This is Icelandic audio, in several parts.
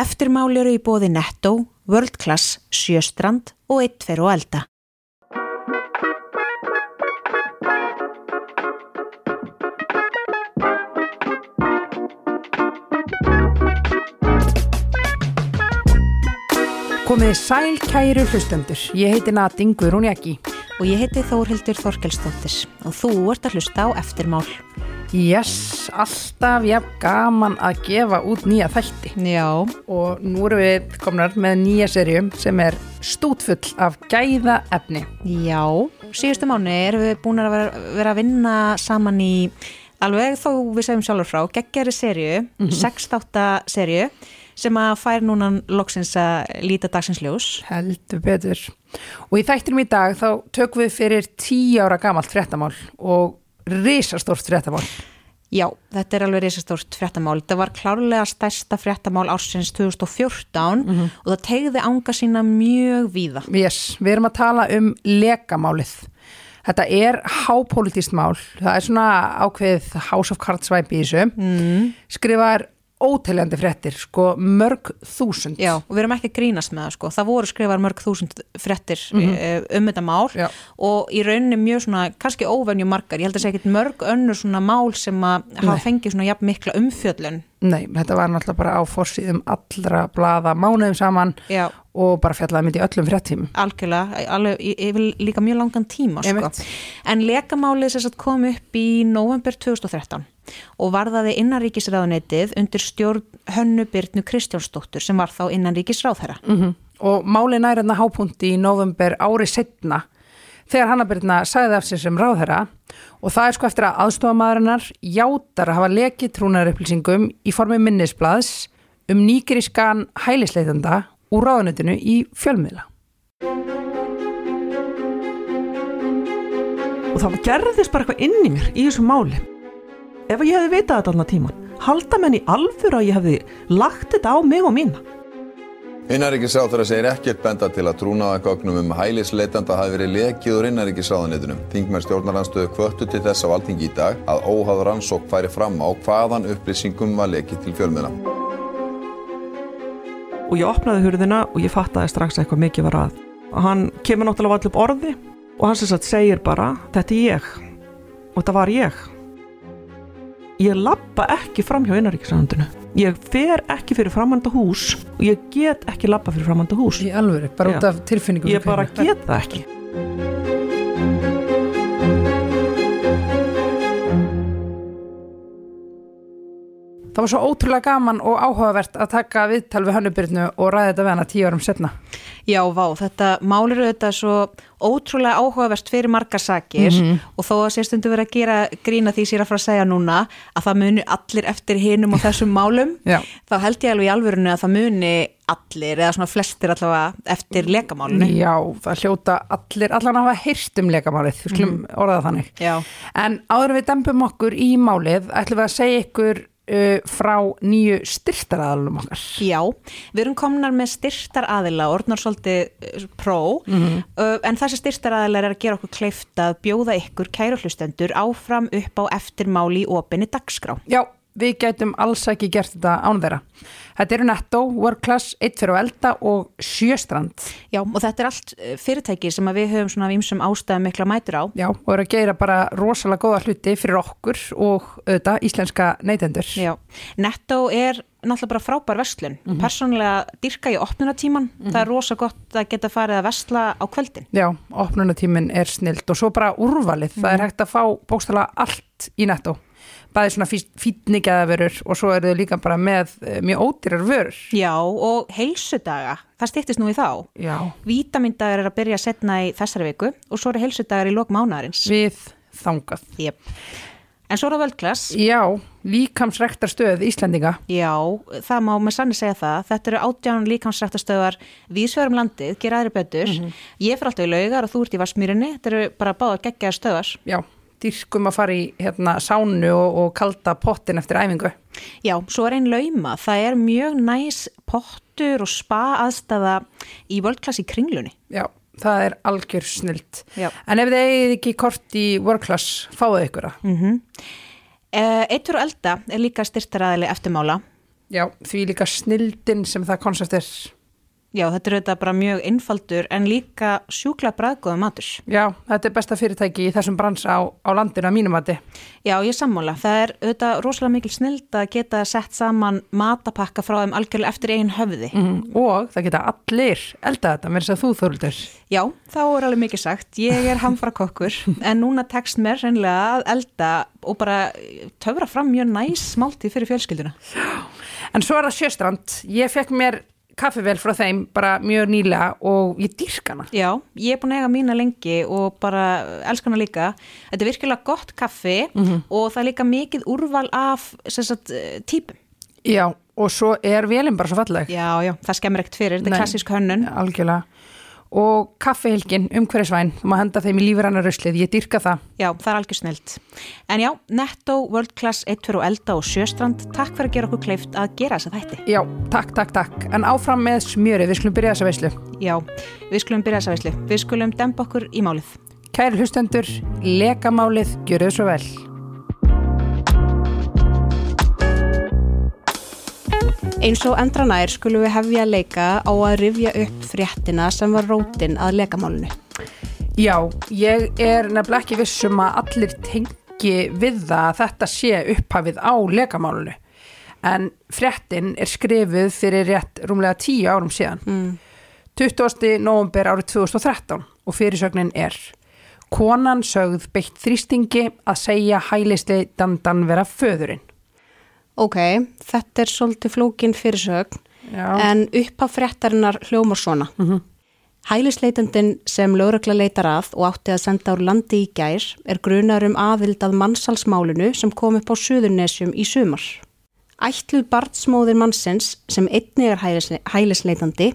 Eftirmáli eru í bóði Netto, World Class, Sjöstrand og Eittfer og Elda. Komiði sæl kæru hlustendur. Ég heiti Nating Guðrún Jæki. Og ég heiti Þórhildur Þorkelsdóttir og þú ert að hlusta á Eftirmál. Yes, alltaf jafn gaman að gefa út nýja þætti. Já. Og nú erum við komnar með nýja serjum sem er stútfull af gæða efni. Já, síðustu mánu erum við búin að vera, vera að vinna saman í alveg þó við segjum sjálfur frá, geggjari serju, mm -hmm. 6-8 serju sem að fær núna loksins að líta dagsins ljós. Heldur betur. Og í þættinum í dag þá tökum við fyrir tíu ára gamalt fréttamál og risastórt fréttamál. Já, þetta er alveg risastórt fréttamál. Þetta var klárlega stærsta fréttamál ársins 2014 mm -hmm. og það tegði ánga sína mjög víða. Yes, við erum að tala um lekamálið. Þetta er hápolítist mál. Það er svona ákveð House of Cards væpi í þessu. Mm. Skrifar óteljandi frettir, sko mörg þúsund. Já, og við erum ekki að grínast með það sko, það voru skrifar mörg þúsund frettir mm -hmm. um þetta mál Já. og í rauninni mjög svona, kannski óvenju margar, ég held að segja ekki mörg önnur svona mál sem að hafa fengið svona jafn mikla umfjöllun. Nei, þetta var náttúrulega bara á fórsýðum allra blaða mánuðum saman Já. og bara fjallaði myndi öllum frettímum. Algjörlega, alveg, ég vil líka mjög langan tíma sko. En lekamálið kom upp í november 2013 og varðaði innanríkisráðunetið undir stjórn Hönnu Byrnu Kristjánsdóttur sem var þá innanríkisráðherra. Mm -hmm. Og máli nærið hápunkti í november árið setna þegar Hanna Byrna sagði af sér sem ráðherra og það er sko eftir að aðstofamæðurinnar játar að hafa lekið trúnarupplýsingum í formi minnisblads um nýgerískan hælisleitanda úr ráðunetinu í fjölmiðla. Og það gerðist bara eitthvað inn í mér í þessu máli ef ég hefði vitað þetta alveg tíman halda menn í alfur að ég hefði lagt þetta á mig og mína Innaríkisráþara segir ekkert benda til að trúnaðagögnum um hælisleitanda hafi verið lekið úr innaríkisráðanetunum. Þingmenn stjórnarlandstöðu kvöttu til þess á altingi í dag að óháður rannsók færi fram á hvaðan upplýsingum var lekið til fjölmiðna. Og ég opnaði hurðina og ég fattaði strax eitthvað mikið var að. Og hann kemur náttúrulega allir upp orði og hann sem sagt segir bara þetta er ég og þetta var ég ég lappa ekki fram hjá einaríkisræðandinu ég fer ekki fyrir framhanda hús og ég get ekki lappa fyrir framhanda hús. Í alveg, bara út af tilfinningum ég bara get það ekki Það var svo ótrúlega gaman og áhugavert að taka viðtal við Hannubyrnu og ræða þetta við hana tíu árum setna. Já, vá, þetta málur auðvitað svo ótrúlega áhugavert fyrir margar sakir mm -hmm. og þó að sérstundu verið að gera grína því sér að fara að segja núna að það muni allir eftir hinum og þessum málum, þá held ég alveg í alvörinu að það muni allir eða svona flestir allavega eftir lekamálinu. Já, það hljóta allir, allan að hafa hýrt um lekamálið, við skulum mm. orðað þannig. Já. En áður við dempum okkur í málið, ætlum við að segja ykkur uh, frá nýju styrtaraðalum okkar. Já, við erum komnar með styrtaraðila, orðnar svolítið uh, pró, mm -hmm. uh, en þessi styrtaraðila er að gera okkur kleift að bjóða ykkur kæruflustendur áfram upp á eftirmáli í opinni dagskrá. Já, við gætum alls ekki gert þetta án þeirra. Þetta eru Netto, World Class, Eitt fyrir að elda og Sjöstrand. Já, og þetta er allt eh, fyrirtæki sem við höfum svona vimsum ástæðum mikla mætur á. Já, og eru að gera bara rosalega góða hluti fyrir okkur og auðvitað íslenska neytendur. Já, Netto er náttúrulega bara frábær vestlun. Mm -hmm. Personlega dyrka ég opnunatíman. Mm -hmm. Það er rosa gott að geta farið að vestla á kvöldin. Já, opnunatímin er snilt og svo bara úrvalið. Mm -hmm. Það er mhm. hægt að fá bókstala allt í Netto bæði svona fítningaðavörur og svo eru þau líka bara með eh, mjög ódýrar vörur. Já og heilsudaga, það stýttist nú í þá. Já. Vítamindagar er að byrja að setna í þessari viku og svo eru heilsudagar í lok mánarins. Við þangað. Jep. En svo er það völdklass. Já, líkamsrektarstöð Íslandinga. Já, það má með sanni segja það. Þetta eru átján líkamsrektarstöðar viðsverum landið, gera aðri betur. Mm -hmm. Ég fyrir alltaf í laugar og þú ert í Varsmýrinni. Þetta eru bara báða geggjaðar stöðar. Já, dyrkum að fara í hérna, sánu og, og kalda pottin eftir æfingu. Já, svo er einn lauma. Það er mjög næs pottur og spa aðstæða í völdklass í kringlunni. Já, það er algjör snilt. Já. En ef þið eigið ekki kort í völdklass, fáðu ykkur það. Mm -hmm. Eittur og elda er líka styrtaræðileg eftirmála Já, því líka snildin sem það koncept er Já, þetta er auðvitað bara mjög einfaldur en líka sjúkla bræðgóða matur. Já, þetta er besta fyrirtæki í þessum brans á, á landinu að mínum mati Já, ég sammála. Það er auðvitað rosalega mikil snild að geta sett saman matapakka frá þeim algjörlega eftir einn höfði. mm. og það geta allir elda þetta, mér þess að þú þurldur Já, þá er alveg mikið sagt. Ég er hamfra kokkur en núna tekst mér reynilega að elda og bara töfra fram mjög næs smáltið fyrir fjölskylduna. En svo er það sjöstrand, ég fekk mér kaffivel frá þeim bara mjög nýlega og ég dýrk hana Já, ég er búin að eiga mína lengi og bara elskana líka. Þetta er virkilega gott kaffi og það er líka mikið úrval af sagt, eh, típum. Já, og svo er velin bara svo falleg Já, já, það skemmir ekkert fyrir. Þetta er klassísk hönnun. Algjörlega Og kaffihilkin, umhverfisvæn, þú maður henda þeim í lífrannar ruslið, ég dýrka það Já, það er algjör snilt. En já, Netto, World Class, 1, 2 og Elda og Sjöstrand, takk fyrir að gera okkur kleift að gera þessa þætti. Já, takk, takk, takk En áfram með smjörið, við skulum byrja þessa veislu Já, við skulum byrja þessa veislu. Við skulum dempa okkur í málið. Kæri hlustendur, lekamálið, gjöruð svo vel Eins og endranær skulum við hefja leika á að rifja upp fréttina sem var rótin að lekamálinu. Já, ég er nefnilega ekki vissum að allir tengi við það að þetta sé upphafið á lekamálunu. En fréttin er skrifuð fyrir rétt rúmlega tíu árum síðan. Mm. 20. november árið 2013 og fyrirsögnin er Konan sögð beitt þrýstingi að segja hælisleitandan vera föðurinn. Ok, þetta er svolítið flókin fyrirsögn Já. en upphaf fréttarinnar hljómar svona. Mhm. Hælisleitandin sem lögregla leitar að og átti að senda úr landi í gær er grunar um aðild að mannsalsmálinu sem kom upp á Suðurnesjum í sumar. Ætluð barnsmóðir mannsins sem einnig er hælisle- hælisleitandi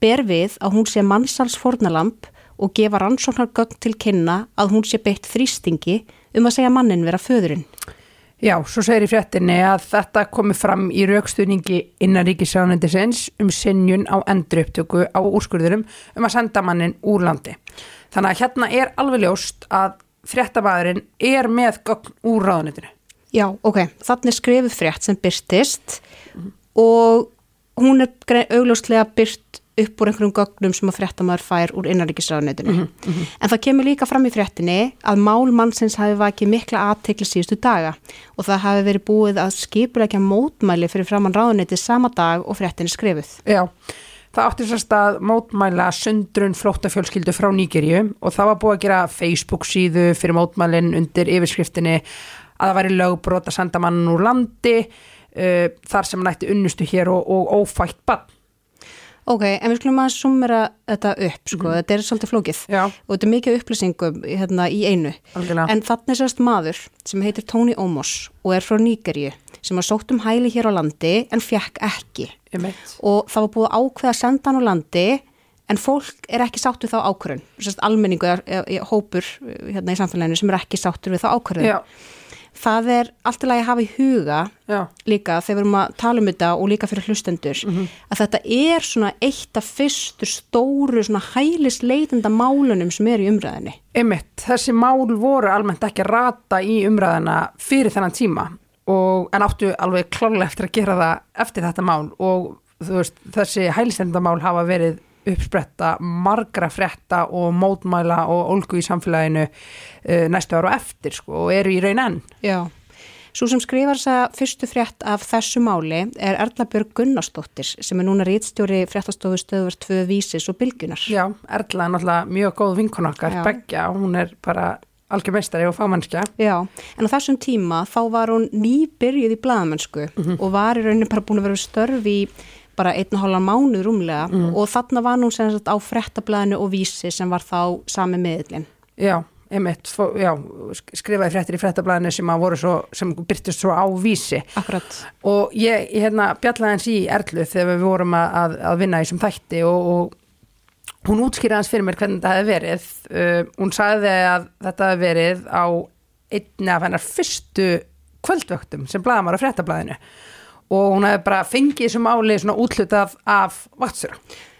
ber við að hún sé mannsalsfornalamb og gefa rannsóknargögn til kynna að hún sé beitt þrýstingi um að segja mannin vera föðurinn. Já, svo segir í fréttinni að þetta komi fram í raukstuðningi innan ríkisráðnendisins um sinjun á endurupptöku á úrskurðurum um að senda mannin úr landi. Þannig að hérna er alveg ljóst að fréttamæðurinn er með gögn úr ráðnendinu. Já, ok, þannig skrifið frétt sem byrtist og hún er augljóslega byrt upp úr einhverjum gögnum sem að fréttamaður fær úr innaríkisráðunetinu. En það kemur líka fram í fréttinni að mál mannsins hafi vakið mikla aðtekli síðustu daga og það hafi verið búið að skipulegja mótmæli fyrir framann ráðunetið sama dag og fréttinni skrifuð. Já, það átti sérst að mótmæla sundrun flóttafjölskyldu frá Nígerju og það var búið að gera Facebook síðu fyrir mótmælinn undir yfirskriftinni að það væri lögbrot að senda mann úr landi uh, þar sem hann ætti unnustu hér og, og ófætt bann. Ok, en við skulum að sumera þetta upp, sko, þetta er svolítið flókið. Já. og þetta er mikið upplýsingum hérna, í einu. Algjörlega. En þannig sérst maður sem heitir Tony Omos og er frá Nígerju sem var sótt um hæli hér á landi en fekk ekki. Og það var búið að ákveða að senda hann á landi en fólk er ekki sátt við þá ákvörðun. Almenningu er, er, er hópur hérna í samfélaginu sem er ekki sáttur við þá ákvörðun. Já, það er allt í lagi að hafa í huga já, líka þegar við erum að tala um þetta og líka fyrir hlustendur að þetta er svona eitt af fyrstu stóru svona hælisleitenda málunum sem er í umræðinni einmitt. Þessi mál voru almennt ekki að rata í umræðina fyrir þennan tíma og, en áttu alveg klálega eftir að gera það eftir þetta mál og veist, þessi hælistendamál hafa verið uppspretta margra frétta og mótmæla og ólgu í samfélaginu uh, næstu ára og eftir sko, og eru í raun enn. Já. Svo sem skrifar þess að fyrstu frétt af þessu máli er Erla Björg Gunnarsdóttir sem er núna rítstjóri fréttastofu stöðvar tvö vísis og bylgunar. Já, Erla er náttúrulega mjög góð vinkun okkar, Já. Beggja, hún er bara algjör meistari og fámannskja. Já, en á þessum tíma þá var hún nýbyrjuð í blaðamennsku og var í rauninni bara búin að vera við störf í bara einn og hálfan mánuð rúmlega og þarna var hún sem sagt á fréttablaðinu og vísi sem var þá sami miðlinn. Já, einmitt, já, sk- skrifaði fréttir í fréttablaðinu sem svo, sem byrtist svo á vísi Akkurat. og ég hérna bjallaði hans í Erlu þegar við vorum að, að, vinna í þessum þætti og, og hún útskýrði hans fyrir mér hvernig þetta hefði verið uh, hún sagði að þetta hefði verið á einni af hennar fyrstu kvöldvöktum sem blaðamar á fréttablaðinu og hún hefði bara fengið þessu máli svona útlutað af vatsura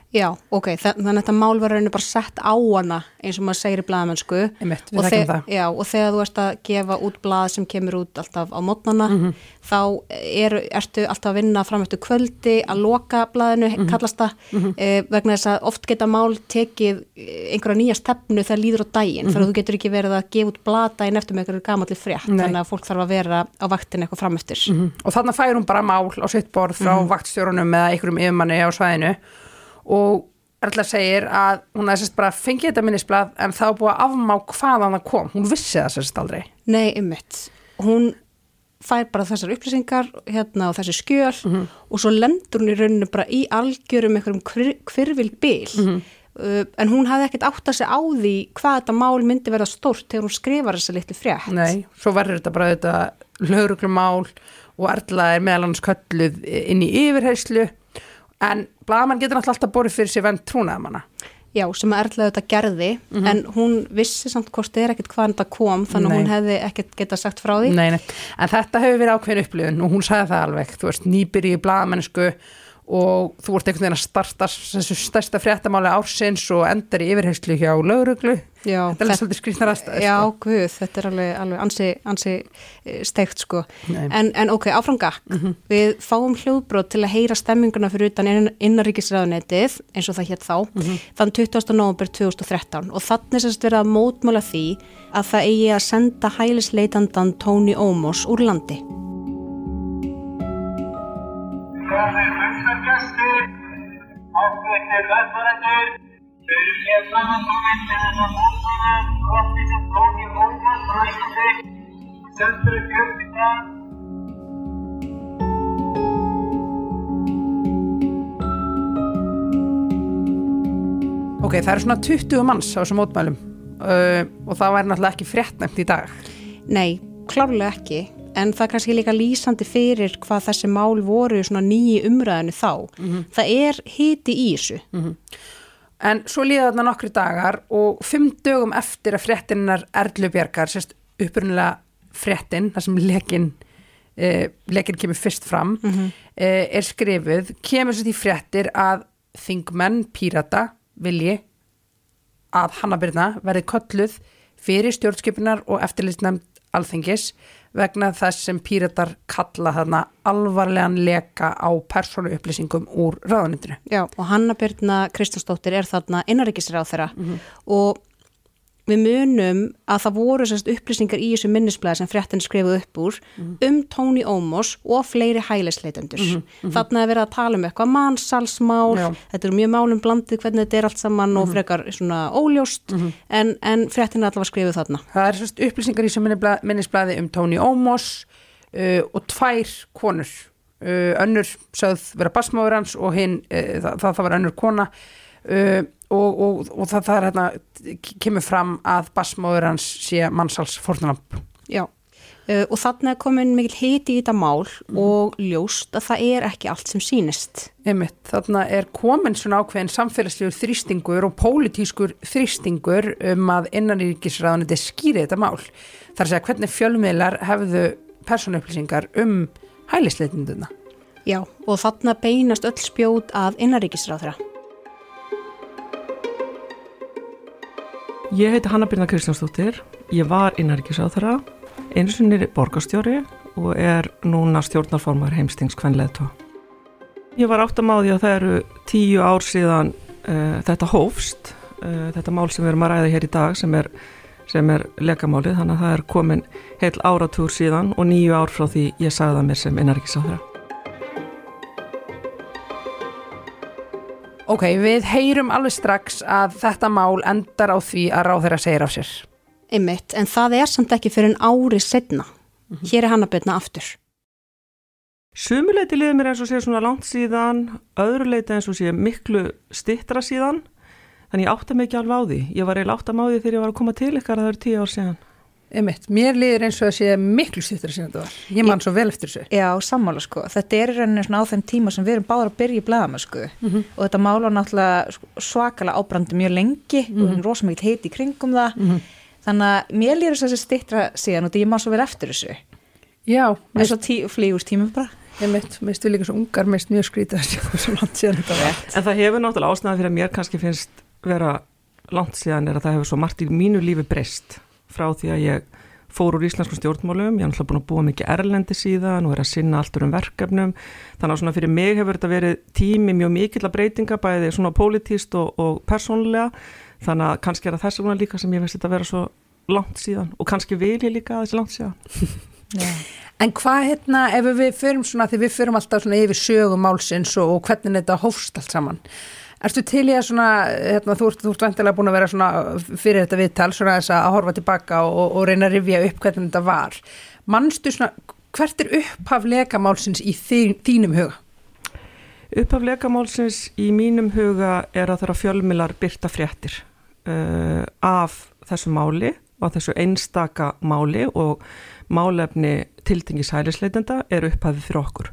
Já, ok, þa- þannig að þetta mál var rauninni bara sett á hana eins og maður segir í við og, þe- það. já, og þegar þú ert að gefa út blað sem kemur út alltaf á mótnana Mhm. þá er, ertu alltaf að vinna fram eftir kvöldi að loka blaðinu, Mhm. kallast það eh, vegna þess að oft geta mál tekið eh, einhverja nýja stefnu þegar líður á daginn Mhm. fyrir að þú getur ekki verið að gefa út blað daginn eftir með einhverju gamalli frétt Nei. þannig að fólk þarf að vera á vaktin eitthvað fram eftir Mhm. og þarna fær hún bara mál á sitt borð frá vaktstjórunum á og Erla segir að hún sérst bara fengið þetta minnisblad en þá búið að afmá hvaðan það kom. Hún vissi það sérst aldrei. Nei, ymmit. Hún fær bara þessar upplýsingar hérna og þessi skjöl og svo lendur hún í rauninu bara í algjörum einhverjum hvir, hvirvil bil. Uh, en hún hafði ekkert átt að segja á því hvað þetta mál myndi verða stórt þegar hún skrifar þessa litlu frétt. Nei, svo verður þetta bara þetta lauruglumál og Erla er meðal hans kölluð inn í yfirheyslu en blaðmann getur alltaf borið fyrir sér vend trúnaðamanna Já, sem að Erla þetta gerði en hún vissi samt hvort er ekkert hvaðan þetta kom þannig að hún hefði ekkert getað sagt frá því. nei, nei. en þetta hefur verið ákveðin upplifun og hún sagði það alveg, þú veist, nýbyrji í blaðamennsku og þú ert einhvern veginn að starta þessu stærsta fréttamáli ársins og endar í yfirheyslu hjá lauruglu Já, þetta er alveg svolítið skrýtnar aðstæður Já, sko. guð, þetta er alveg, alveg ansi, ansi eh, steikt sko. En, en ok, áfram gakk. Við fáum hljóðbrót til að heyra stemminguna fyrir utan inn, innaríkisræðunetið, eins og það hétt þá, þann 20. november 2013 og þannig sérst verið að mótmála því að það eigi að senda hælisleitandan Tony Omos úr landi. Góðir umsverkjastir, ákveðtir vegfarendur, þau eru hér samankominn til þess að mótmála brotti sem tók í óvart frá Íslandi, í dag. ok, það eru svona 20 manns á þessum mótmælum uh, og það væri náttúrulega ekki fréttnæmt í dag Nei, klárlega ekki, en það er kannski líka lýsandi fyrir hvað þessi mál voru svona nýji umræðinu þá. Það er hiti í þessu. En svo líða þarna nokkri dagar og fimm dögum eftir að fréttinnar Erlubjarkar, sérst upprunnilega fréttin, þar sem lekin, uh, lekin kemur fyrst fram, uh, er skrifuð, kemur sérst í fréttir að þingmenn Pírata vilji að Hanna Birna verði kolluð fyrir stjórnskipunar og eftirlitsnefnd alþengis vegna þess sem Píratar kalla þarna alvarlegan leka á persónu upplýsingum úr ráðanindinu. Já, og Hanna Birna Kristjánsdóttir er þarna innaríkisráð þeirra og við munum að það voru sérst upplýsingar í þessu minnisblæði sem fréttin skrifuð upp úr um Tony Omos og fleiri hælisleitendur. Þarna er verið að tala um eitthvað mannsalsmál, Já. þetta eru mjög málum blandið hvernig þetta er allt saman og frekar svona óljóst en, en fréttin er allavega skrifuð þarna. Það er sérst upplýsingar í sem minnisblæði um Tony Omos uh, og tvær konur. Uh, önnur sögð vera basmáður hans og hinn, uh, það, það, það var önnur kona uh, og, og, og það, það er hérna, kemur fram að basmáður hans sé mannsals fórnunamp. Já, uh, og þarna er komin mikil hiti í þetta mál og ljóst að það er ekki allt sem sýnist. Einmitt, þarna er komin svona ákveðin samfélagslegur þrýstingur og pólitískur þrýstingur um að innanríkisræðanandi skýri þetta mál. Það er að segja hvernig fjölmiðlar hefðu persónuupplýsingar um hælisleitinduna. Já, og þarna beinast öll spjót að innaríkisráðra. Ég heiti Hanna Birna Kristjánsdóttir, ég var innarrikiðsáþara, eins og nýri borgarstjóri og er núna stjórnarformar heimstings kvenleðtó. Ég var átt að það eru tíu ár síðan uh, þetta hófst, uh, þetta mál sem við erum að ræða hér í dag sem er, sem er lekamálið, þannig að það er komin heil áratúr síðan og nýju ár frá því ég sagði það mér sem innarrikiðsáþara. Ok, við heyrum alveg strax að þetta mál endar á því að ráð þeirra segir af sér. Einmitt, en það er samt ekki fyrir en ári setna. Hér er Hanna Birna aftur. Sumuleiti liður mér eins og sé svona langt síðan, öðru leiti eins og sé miklu stittra síðan, þannig ég átta mig ekki alveg á því. Ég var eiginlega átta máði þegar ég var að koma til ykkar að það eru tíu ár síðan. Einmitt, mér liður eins og að sé miklu stuttur síðan þetta var. Ég man svo vel eftir þessu. Já, sammála sko. Þetta er í rauninni svona á þeim tíma sem við erum báður að byrja í blæðama sko. Og þetta mála náttúrulega sko, svakalega ábrandi mjög lengi og það er rosa mikið heiti í kringum það. Þannig að mér lýður þess að þessi stittra síðan og því ég má svo vel eftir þessu. Já, En svo tí, flýgust tímum bara. Ég mitt, minnst við líka svo ungar, minnst mjög þetta vera langt síðan er að það hefur svo margt í mínu lífi breyst frá því að ég fór úr íslenskum stjórnmálum, ég er náttúrulega búin að búa mikið erlendi síðan og er að sinna allt um verkefnum, þannig að svona fyrir mig hefur þetta verið tími mjög mikill að breytinga bæði svona pólitíst og, og persónulega, þannig að kannski er það þess vegna líka sem ég veist þetta að vera svo langt síðan. Og kannski vil ég líka að þessi langt síðan. En hvað hérna, ef við förum svona, því við förum alltaf svona yfir sögum málsins og, og hvernig þetta hófst allt saman, Erstu til í að svona, hérna, þú ert, ert vantilega búin að vera svona fyrir þetta viðtal, svona þess að horfa tilbaka og, og reyna að rifja upp hvernig þetta var. Manstu svona, hvert er upphaf lekamálsins í þín, þínum huga? Upphaf lekamálsins í mínum huga er að það er að fjölmilar byrta fréttir uh, af þessu máli og þessu einstaka máli og málefni tiltingis hælisleitenda er upphafið fyrir okkur.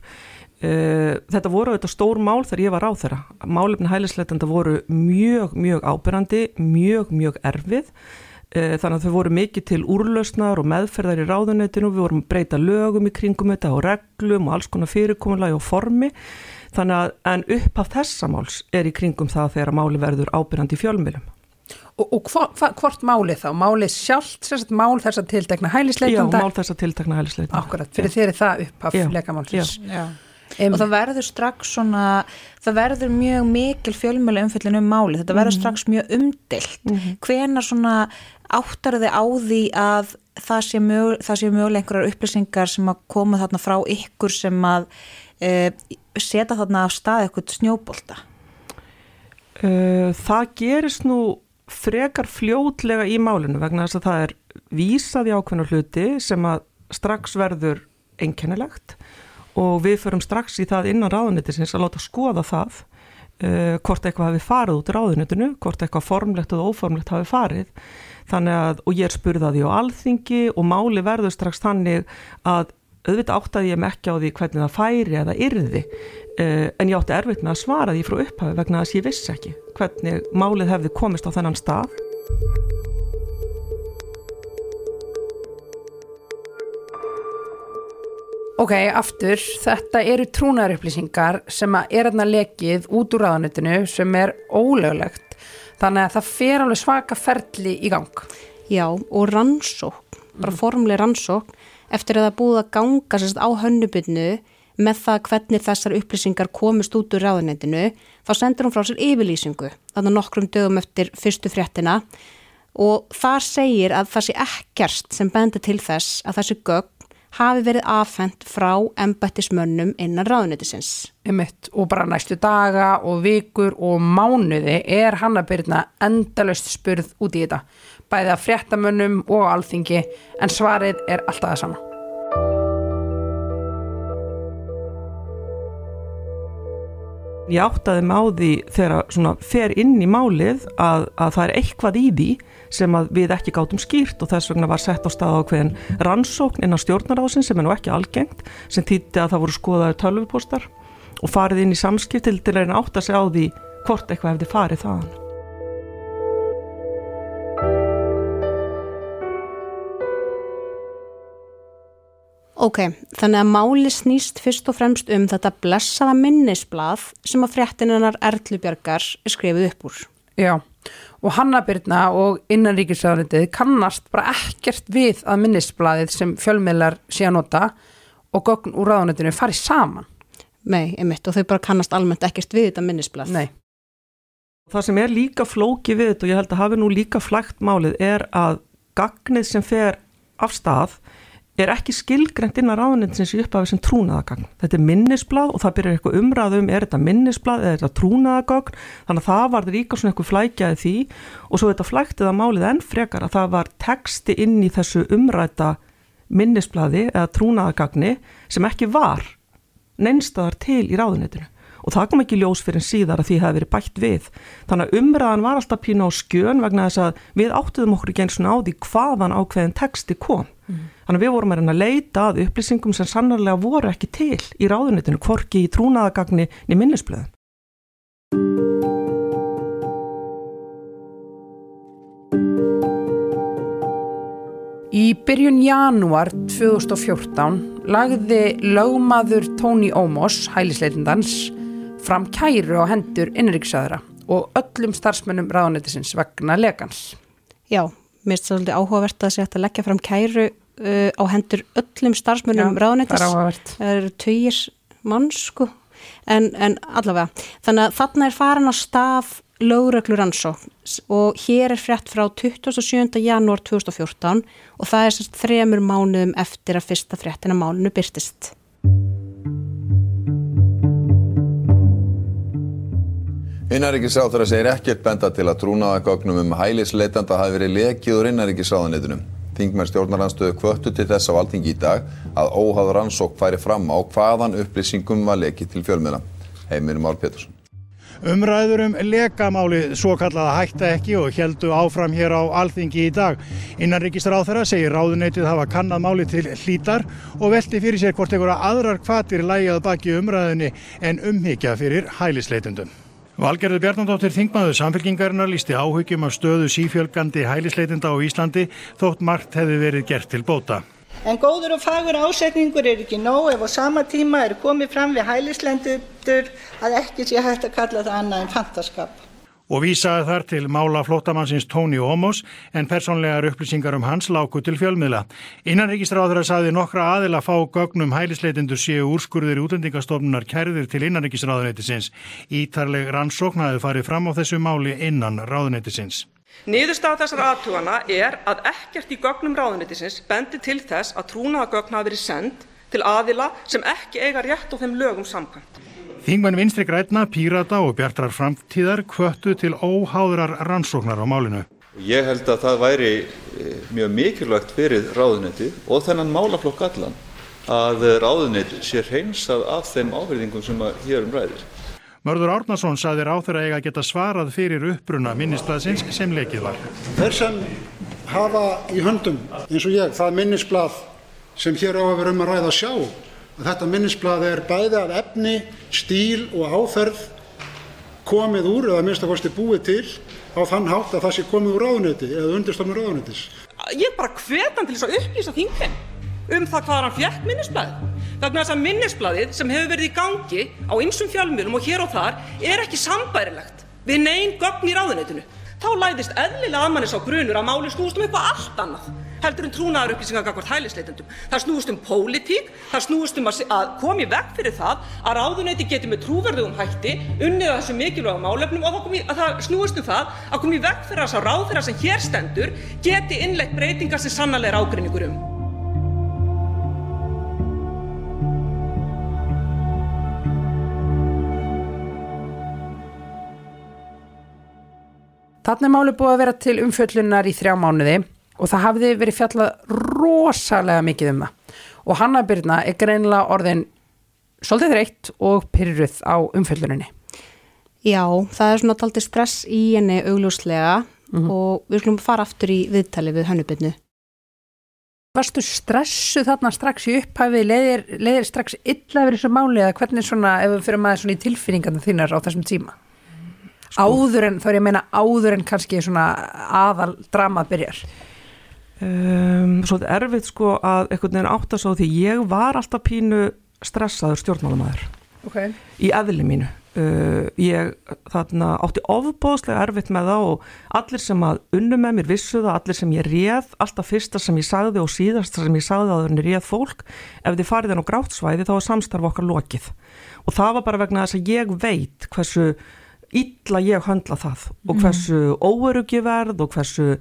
Uh, þetta voru þetta stór mál þegar ég var á þeirra. Málefni hælisleitenda voru mjög, mjög ábyrrandi, mjög, mjög erfið. Uh, þannig að þau voru mikið til úrlausnar og meðferðar í ráðunetinu. Við vorum að breyta lögum í kringum þetta og reglum og alls konar fyrirkomunlega og formi. Þannig að en upp af þessa máls er í kringum það þegar máli verður ábyrrandi í fjölmjölum. Og, og hva, hva, hvort máli þá? Máli sjálft, sérst mál þess að tiltekna hælisleitenda? Já, mál þess að tiltekna hælisleitenda. Akkurat, fyrir þeir er það upp af lekamálsins. Og það verður strax svona það verður mjög mikil fjölmjölu umfyllin um máli, þetta verður -hmm. strax mjög umdilt mm -hmm. hvena svona áttar þið á því að það sé, sé mögulega einhverjar upplýsingar sem að koma þarna frá ykkur sem að uh, setja þarna á stað eitthvað snjóbolta? Uh, Það gerist nú frekar fljótlega í málinu vegna þess að það er vísað í ákveðnu hluti sem að strax verður einkennilegt og við förum strax í það innan ráðunitisins að láta skoða það uh, hvort eitthvað hafi farið út í ráðunitinu, hvort eitthvað formlegt og óformlegt hafi farið. Þannig að, og ég er spurðaði á alþingi og máli verður strax þannig að auðvitað áttaði ég ekki á því hvernig það færi eða yrði uh, en ég átti erfitt með að svara því frá upphafi vegna að ég vissi ekki hvernig málið hefði komist á þennan stað Ok, aftur, þetta eru trúnarupplýsingar sem er aðna lekið út úr ráðanutinu sem er ólöglegt. Þannig að það fer alveg svaka ferli í gang. Já, og rannsók, bara mm. formleg rannsók, eftir að það búið að ganga sérst, á hönnubunnu með það hvernig þessar upplýsingar komist út úr ráðanutinu, þá sendur hún frá sér yfirlýsingu, þannig nokkrum dögum eftir fyrstu fréttina og þar segir að það sé ekkert sem bendir til þess að þessi gögn hafi verið afhengt frá embættismönnum innan ráðunitisins. Emitt, og bara næstu daga og vikur og mánuði er hann að byrja endalust spurð út í þetta, bæði að fréttamönnum og alþingi, en svarið er alltaf það sama. Ég áttaði því þegar svona fer inn í málið að, að það er eitthvað í því sem við ekki gátum skýrt og þess vegna var sett á stað á hverjum rannsókn inn á stjórnarásin sem er nú ekki algengt sem þýtti að það voru skoðaður tölvupostar og farið inn í samskipt til að átta sig á því hvort eitthvað hefði farið þaðan. Ok, þannig að máli snýst fyrst og fremst um þetta blessaða minnisblað sem að fréttininnar Erlubjörgar skrifið upp úr. Já, og Hannabirna og innanríkisraðarindið kannast bara ekkert við að minnisblaðið sem fjölmiðlar sé að nota og gögn úr ráðanetinu farið saman. Nei, einmitt, og þau bara kannast almennt ekkert við þetta minnisblað. Nei. Það sem er líka flóki við þetta og ég held að hafi nú líka flægt málið er að gagnið sem fer af stað er ekki skilgrend innan ráðuninsins í upphafi sem trúnaðagagn. Þetta er minnisblad og það byrjar eitthvað umræðum, er þetta minnisblad eða er þetta trúnaðagagn, þannig að það var líka svona eitthvað flækjaði því og svo þetta flæktið að málið enn frekar að það var teksti inn í þessu umræta minnisbladi eða trúnaðagagni sem ekki var neinstadar til í ráðunitinu og það kom ekki ljós fyrir síðar að því það hefði verið bætt við. Þannig að umræðan var alltaf pína á skjön vegna þess að við áttuðum okkur ekki eins og náði hvaðan ákveðin texti kom. Mm. Þannig að við vorum að leita að upplýsingum sem sannarlega voru ekki til í ráðunitinu, hvorki í trúnaðagagni niður minnisblöðum. Í byrjun janúar 2014 lagði lögmaður Tóni Ómos, hælisleitindans, fram kæru á hendur innriksaðara og öllum starfsmönnum ráðanættisins vegna legans. Já, mér finnst það svolítið áhugavert að hægt að leggja fram kæru uh, á hendur öllum starfsmönnum Já, ráðnættis. það er eru tugir mann, sko. En, en allavega, þannig að þarna er farin á stað lögreglur rannsókn og hér er frétt frá 27. janúar 2014 og það er sérst þremur mánuðum eftir að fyrsta fréttina málunu byrtist. Innanríkisráðara segir ekkert benda til að trúnaðagögnum um hælisleitanda hafi verið lekið úr innanríkisráðanitunum. Þingmenn stjórnaranstöðu kvöttu til þess af alþingi í dag að óháður rannsók færi fram á hvaðan upplýsingum var lekið til fjölmiðla. Heimir Már Pétursson. Umræður um lekamáli svo kallaða hætta ekki og heldu áfram hér á alþingi í dag. Innanríkisráð þeirra segir ráðuneytið hafa kannad máli til hlítar og velti fyrir sér hvort einhverja aðrar kvatir lægjað baki umræðinni en umhyggja fyrir hælisleitundum. Valgerður Bjarnandóttir Þingmaður samfélkingarinnar lísti áhugjum af stöðu sífjölgandi hælisleitunda á Íslandi þótt margt hefði verið gert til bóta. En góður og fagur ásetningur er ekki nóg ef á sama tíma er komið fram við hælislendur að ekki sé hægt að kalla það annað en fantaskap. Og vísaði þar til mála flótamannsins Tóni Ómos en persónlegar upplýsingar um hans láku til fjölmiðla. Innanríkistráður að saði nokkra aðila fá gögnum hælisleitindur séu úrskurðir útendingastofnunar kærðir til innanríkisráðuneytisins. Ítarleg rannsóknaði farið fram á þessu máli innan ráðuneytisins. Niðurstaða þessar aðtugana er að ekkert í gögnum ráðuneytisins bendi til þess að trúnaðagögn hafi verið send til aðila sem ekki eiga rétt á þeim lögum samkvæmt. Þingmenn Vinstri Grætna, Pírata og Bjartrar framtíðar kvöttu til óháðurar rannsóknar á málinu. Ég held að það væri eh, mjög mikilvægt fyrir ráðuneytið og þennan málaflokk allan að ráðuneytið sé hreinsað af þeim áverðingum sem að hér um ræðir. Mörður Árnason saði ráþur að eiga að geta svarað fyrir uppbruna minnisblaðsins sem lekið var. Þeir sem hafa í höndum eins og ég það minnisblað sem hér á að vera um að ræða sjá að þetta minnisblað er bæði af efni, stíl og áferð komið úr eða minnst að kosti búið til á þann hátt að það sé komið úr ráðuneyti eða undirstofnur ráðuneytis. Ég er bara hvetan til þess að upplýsa þingin um það hvað hann fjekk minnisblæðið. Vegna þess að minnisblæðið sem hefur verið í gangi á ymsum fjálmjölum og hér og þar er ekki sambærilegt við neyn gögn í ráðuneytinu. Þá læðist eðlilega að manni sá grunur að máli snúist um eitthvað allt annað heldur en trúnaðar upplýsingar gagvart hælisleitendum. Það snúist um pólitík, það snúist um að, komi vekk fyrir það að ráðuneyti geti með trúverðugum hætti unnið að þessu mikilvæga málefnum og komi, að það snúist um það að komi vekk fyrir þess að ráðherra sem hér stendur geti innleitt breytingar sem sannarlega er ágreiningur um. Þannig máli búið að vera til umfjöllunar í þrjá mánuði og það hafði verið fjallað rosalega mikið um það. Og Hanna Byrna er greinilega orðin svolítið þreytt og pyrruð á umfjölluninni. Já, það er svona taldi stress í henni augljóslega og við skulum fara aftur í viðtali við hönnubinnu. Varstu stressu þarna strax í upphæfi, leiðir, leiðir strax illa yfir þessu máli eða hvernig svona, ef við fyrir maður svona í tilfinningarna þínar á þessum tíma? Áður en, þá er ég að meina áður en kannski svona aðal drama byrjar. Um, Svolítið erfitt sko að einhvern veginn átt að svo því ég var alltaf pínu stressaður stjórnmálamæður Okay. í eðli mínu. Uh, ég þarna átti ofbóðslega erfitt með það og allir sem að unnu með mér vissu það, allir sem ég réð, alltaf fyrsta sem ég sagði og síðasta sem ég sagði að það er réð fólk, ef þið farið enn á grátsvæði þá er samstarf okkar lokið. Og það var bara vegna þess að ég veit hversu illa ég höndla það og hversu óöruggi verð og hversu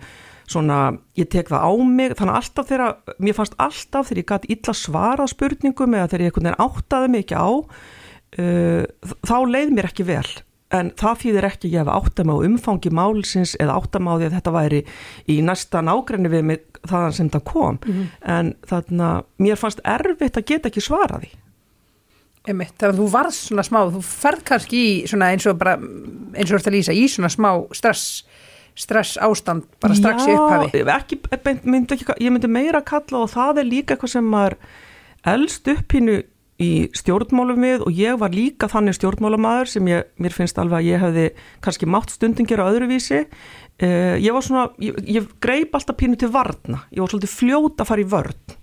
svona, ég tek það á mig þannig að alltaf þegar, mér fannst alltaf þegar ég gæti illa svarað spurningum eða þegar ég einhvern veginn áttaði mig ekki á uh, þá leið mér ekki vel. En það þýðir ekki ég áttað mig á umfangi málsins eða áttað mig á því að þetta væri í næsta nágrenni við mig þaðan sem það kom. En þarna, mér fannst erfitt að geta ekki svaraði Einmitt, þegar þú varð svona smá, þú ferð kannski í svona eins og bara, eins og þú ert að lýsa, í svona smá stress, stress ástand bara strax í upphafi. Já, ekki, beint- myndi ekki, ég myndi meira kalla og það er líka eitthvað sem maður elst upp hínu í stjórnmálum við og ég var líka þannig stjórnmálamaður sem ég, mér finnst alveg að ég hefði kannski mátt stundin gera öðruvísi. Uh, ég var svona, ég, ég greip alltaf pínu til varna, ég var svolítið fljót að fara í vörn.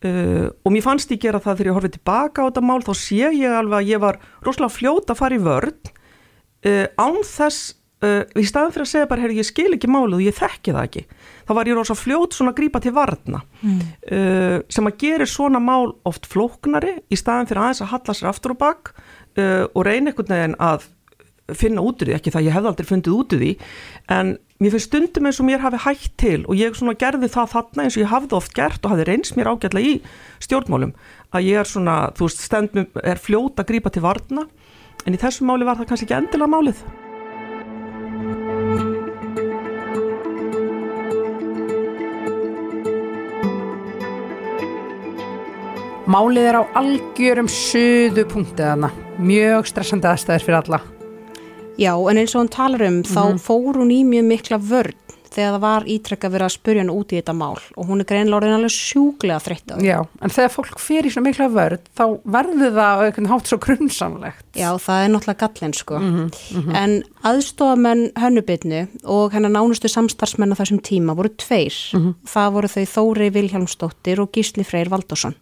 Uh, og mér fannst ég gera það þegar ég horfið tilbaka á þetta mál þá sé ég alveg að ég var rosalega fljót að fara í vörn uh, án þess uh, í staðan fyrir að segja bara, herri, ég skil ekki málið og ég þekki það ekki þá var ég rosalega fljót svona að grípa til varna Mm. uh, sem að gera svona mál oft flóknari í staðan fyrir aðeins að halla sér aftur og bak uh, og reyna einhvern veginn að finna út úr því, ekki það ég hefði aldrei fundið út úr því en mér finnst stundum eins og mér hafi hægt til og ég svona gerði það þarna eins og ég hafði oft gert og hafði reyns mér ágætlega í stjórnmálum að ég er svona, þú veist, stendum er fljót að grípa til varna en í þessu máli var það kannski ekki endilega málið Málið er á algjörum suðu punktiðana, mjög stressandi aðstæðir fyrir alla. Já, en eins og hún talar um, þá fór hún í mjög mikla vörn þegar það var ítrekka verið að spurja hann út í þetta mál og hún er greinlega orðin alveg sjúglega þreytt á því. Já, en þegar fólk fyrir í svona mikla vörð, þá verður það einhvern hátt svo grunnsamlegt. Já, það er náttúrulega gallin sko. En aðstofamenn hönnubitnu og hennar nánustu samstarfsmenn á þessum tíma voru tveir. Það voru þau Þóri Vilhjálmsdóttir og Gísli Freyr Valdósson.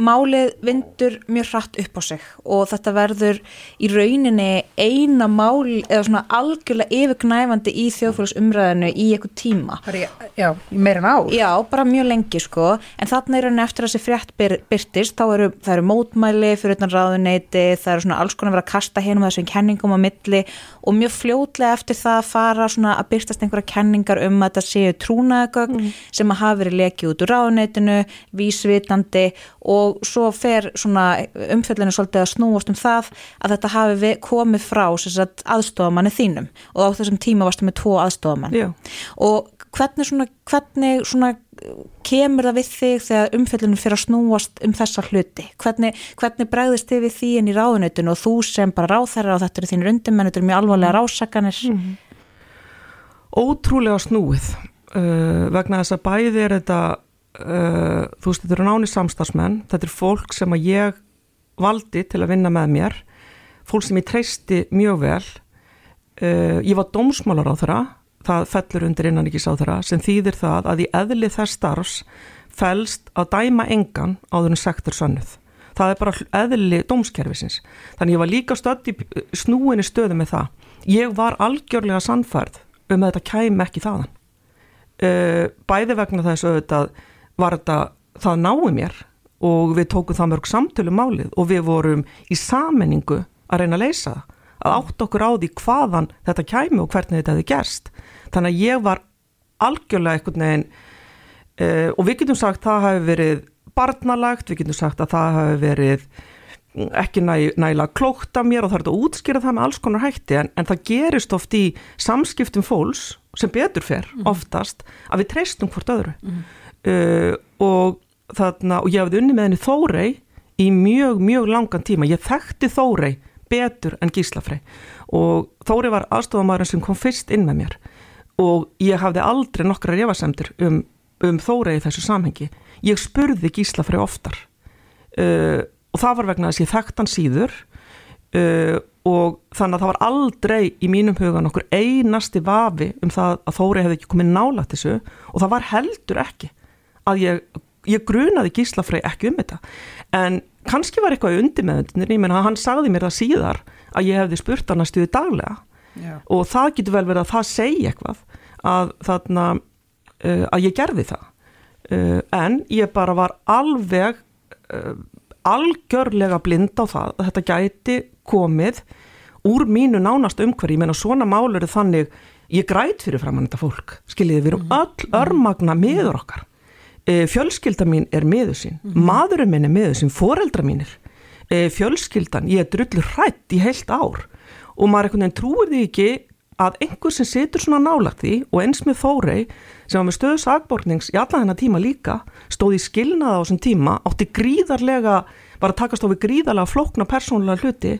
Málið vindur mjög hratt upp á sig og þetta verður í rauninni eina mál eða svona algjörlega yfirgnæfandi í þjóðfélagsumræðinu í eitthvað tíma. Bara, já, meira en ár. Já, bara mjög lengi sko, en þarna er rauninni eftir að þessi frétt byr, byrtist, þá eru, eru mótmæli fyrir utan ráðuneyti, það eru svona alls konar verið að kasta hinum þessum kenningum á milli og mjög fljótlega eftir það fara svona að byrtast einhverja kenningar um að þetta séu trúnaðagögn sem að hafa verið lekið út úr ráðuneytinu, vísvitandi og svo fer svona umfjöllinu svolítið að snúast um það að þetta hafi komið frá aðstofamanni þínum. Og á þessum tíma varstu með tvo aðstofamann og hvernig svona, hvernig svona kemur það við þig þegar umfjöllunum fyrir að snúast um þessa hluti? Hvernig, hvernig bregðist þið við því inn í ráðuneytinu og þú sem bara ráðherra og þetta eru þínir undirmenn, þetta eru mjög alvarlega rásakanir ótrúlega snúið uh, vegna þess að bæði er þetta uh, þú veist, þetta eru náni samstagsmenn þetta er fólk sem að ég valdi til að vinna með mér. Fólk sem ég treysti mjög vel. Uh, ég var dómsmálar á þeirra það fellur undir innan ekki sá þeirra sem þýðir það að í eðli þess starfs fælst að dæma engan áður en sektur sannuð það er bara eðli dómskerfisins. Þannig ég var líka stödd í snúinni stöðu með það. Ég var algjörlega sannfærð um að þetta kæmi ekki þaðan. Bæði vegna þess auðvitað var þetta það náði mér og við tókum það mörg samtölu málið og við vorum í sammenningu að reyna að leysa það að átt okkur á því hvaðan þetta kæmi og hvernig þetta hefði gerst. Þannig að ég var algjörlega einhvern veginn uh, og við getum sagt það hafi verið barnalagt, við getum sagt að það hafi verið ekki næ, nægilega klókt af mér og það er þetta að útskýra það með alls konar hætti en, en það gerist oft í samskiptum fólks sem betur fer oftast að við treystum hvort öðru uh, og þarna og ég hafði unni með henni Þórey í mjög, mjög langan tíma. Ég þekkti Þórey betur en Gíslafrey og Þórey var aðstofamæðurinn sem kom fyrst inn með mér. Og ég hafði aldrei nokkra refasemdur um, um Þórey í þessu samhengi. Ég spurði Gíslafrey oftar. Uh, og það var vegna þess að ég þekkt hann síður. Uh, og þannig að það var aldrei í mínum hugan okkur einasti vafi um það að Þóri hefði ekki komið nálægt þessu. Og það var heldur ekki að ég, ég grunaði gíslafrei ekki um þetta. En kannski var eitthvað undir með þetta ég menna hann sagði mér það síðar að ég hefði spurt hann að stuði daglega. Já. og það getur vel verið að það segi eitthvað að þarna uh, að ég gerði það. Uh, en ég bara var alveg uh, algjörlega blind á það að þetta gæti komið úr mínu nánast umhverju, ég meina svona mál eru þannig, ég græt fyrir framann þetta fólk, skiljiði, við erum öll örmagna miður okkar fjölskylda mín er miður sín. Maðurinn minn er miður sín, foreldra mínir. E, fjölskyldan, ég er drullu hrætt í heilt ár. Og maður einhvern veginn trúir því ekki að einhver sem situr svona nálagt því og eins með Þórey sem var með stöðu sagbornings í alla þennan tíma líka stóð í skilnaða á þessum tíma átti gríðarlega, var að takast á við gríðarlega flókna persónulega hluti.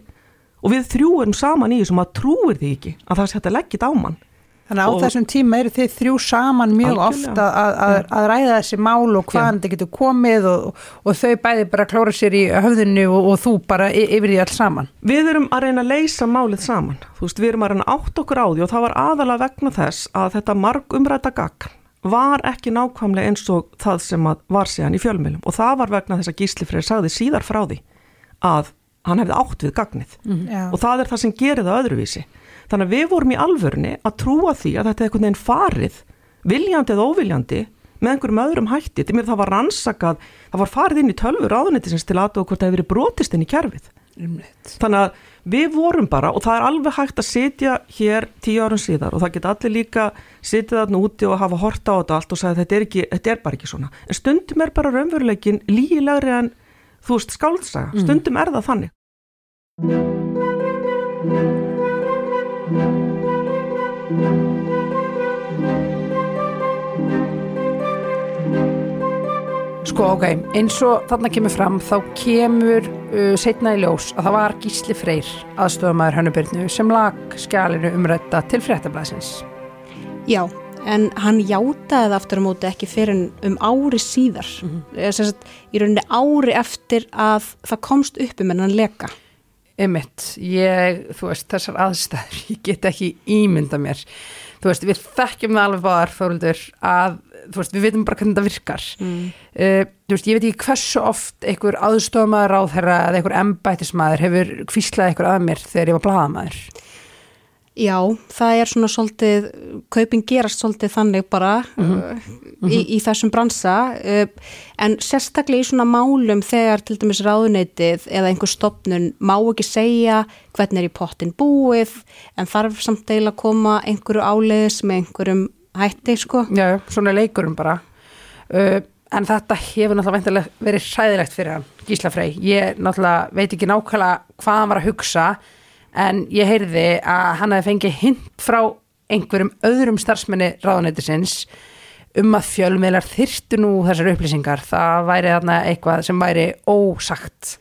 Og við þrjú erum saman í þessum að trúir því ekki að það leggja þetta á mann Þannig á Og- þessum tíma eru þið þrjú saman mjög Algjörlega. oft að, að, að, ræða þessi mál og hvaðan þetta getur komið og, og þau bæði bara klóra sér í höfðinu og, og þú bara yfir því alls saman. Við erum að reyna að leysa málið saman. Þú veist, við erum að reyna átt okkur á því og það var aðalega vegna þess að þetta marg umræta gagn var ekki nákvæmlega eins og það sem var síðan í fjölmjölum og það var vegna þess að Gísli Freyr sagði síðar frá því að hann hefði átt við gagnið Já. og það er það sem gerir það öðruvísi. Þannig að við vorum í alvörni að trúa því að þetta er einhvern veginn farið, viljandi eða óviljandi, með einhverjum öðrum hætti. Því mér það var rannsakað, það var farið inn í tölfur áðunitisins til aðtók hvort það hefur verið brotist inn í kerfið. Þannig að við vorum bara og það er alveg hægt að sitja hér tíu árum síðar og það geta allir líka sitið þarna úti og hafa horta á þetta allt og sagði þetta er, ekki, þetta er bara ekki svona. En stundum er bara raunveruleikin lígilegri en þú veist skáldsaga. Stundum er það þannig. Sko, ok, eins og þarna kemur fram þá kemur uh, setna í ljós að það var Gísli Freyr aðstofamæður Hönnubyrnu sem lag skjalinu umrætta til fréttablasins. Já, en hann játaði það aftur á móti ekki fyrir um ári síðar. Mm -hmm. sagt, í rauninni ári eftir að það komst upp um hennan leka. Einmitt, ég, þú veist, þessar aðstæður, ég get ekki ímynda mér. Þú veist, við þekkjum það alveg báðar, Þóruldur, að, þú veist, við veitum bara hvernig þetta virkar. Mm. Uh, þú veist, ég veit ekki hversu oft einhver aðstofamaður á þeirra eða einhver embættismæður hefur kvíslað einhver að mér þegar ég var blaðamæður. Já, það er svona svolítið, kaupin gerast svolítið þannig bara uh, í, í þessum bransa uh, en sérstaklega í svona málum þegar til dæmis ráðuneytið eða einhver stopnun má ekki segja hvernig er í pottin búið en þarf samt deila að koma einhverju áleiðis með einhverjum hætti sko. Já, svona leikurum bara. Uh, en þetta hefur náttúrulega verið hræðilegt fyrir hann, Gísla Frey. Ég náttúrulega veit ekki nákvæmlega hvað hann var að hugsa en ég heyrði að hann hefði fengið hint frá einhverjum öðrum starfsmenni ráðuneytisins um að fjölmiðlar þyrstu nú þessar upplýsingar. Það væri þarna eitthvað sem væri ósagt.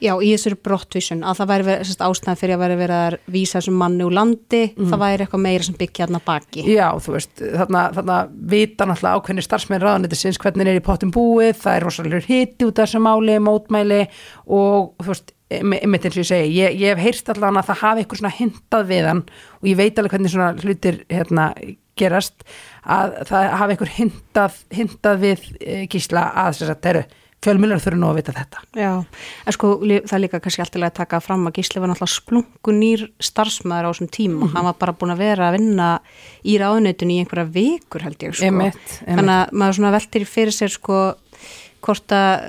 Já, í þessari brottvísun að það væri ástæðan fyrir að væri verið að vísa þessum manni úr landi, það væri eitthvað meira sem byggja þarna baki. Já, þú veist, þarna, þarna vita náttúrulega ákveðni starfsmenn ráðanættisins hvernig er í pottum búið, það er rosalega hitti út af þessu máli, mótmæli og þú veist, einmitt eins og ég segi, ég, ég hef heyrst allavega að það hafi eitthvað svona hintað við hann og ég veit alveg hvernig svona hlutir hérna gerast að það hafi eitthvað hintað, hintað við e, gísla að þess að þeirru fjölmjölar þurfa nú að vita þetta. Já, en sko það er líka kannski alltaf að taka fram að Gísli var náttúrulega splungu nýr starfsmæður á þessum tíma, hann var bara búin að vera að vinna í ráðuneytinu í einhverja vikur held ég sko. Einmitt, einmitt. Þannig að maður svona veltir fyrir sér sko hvort að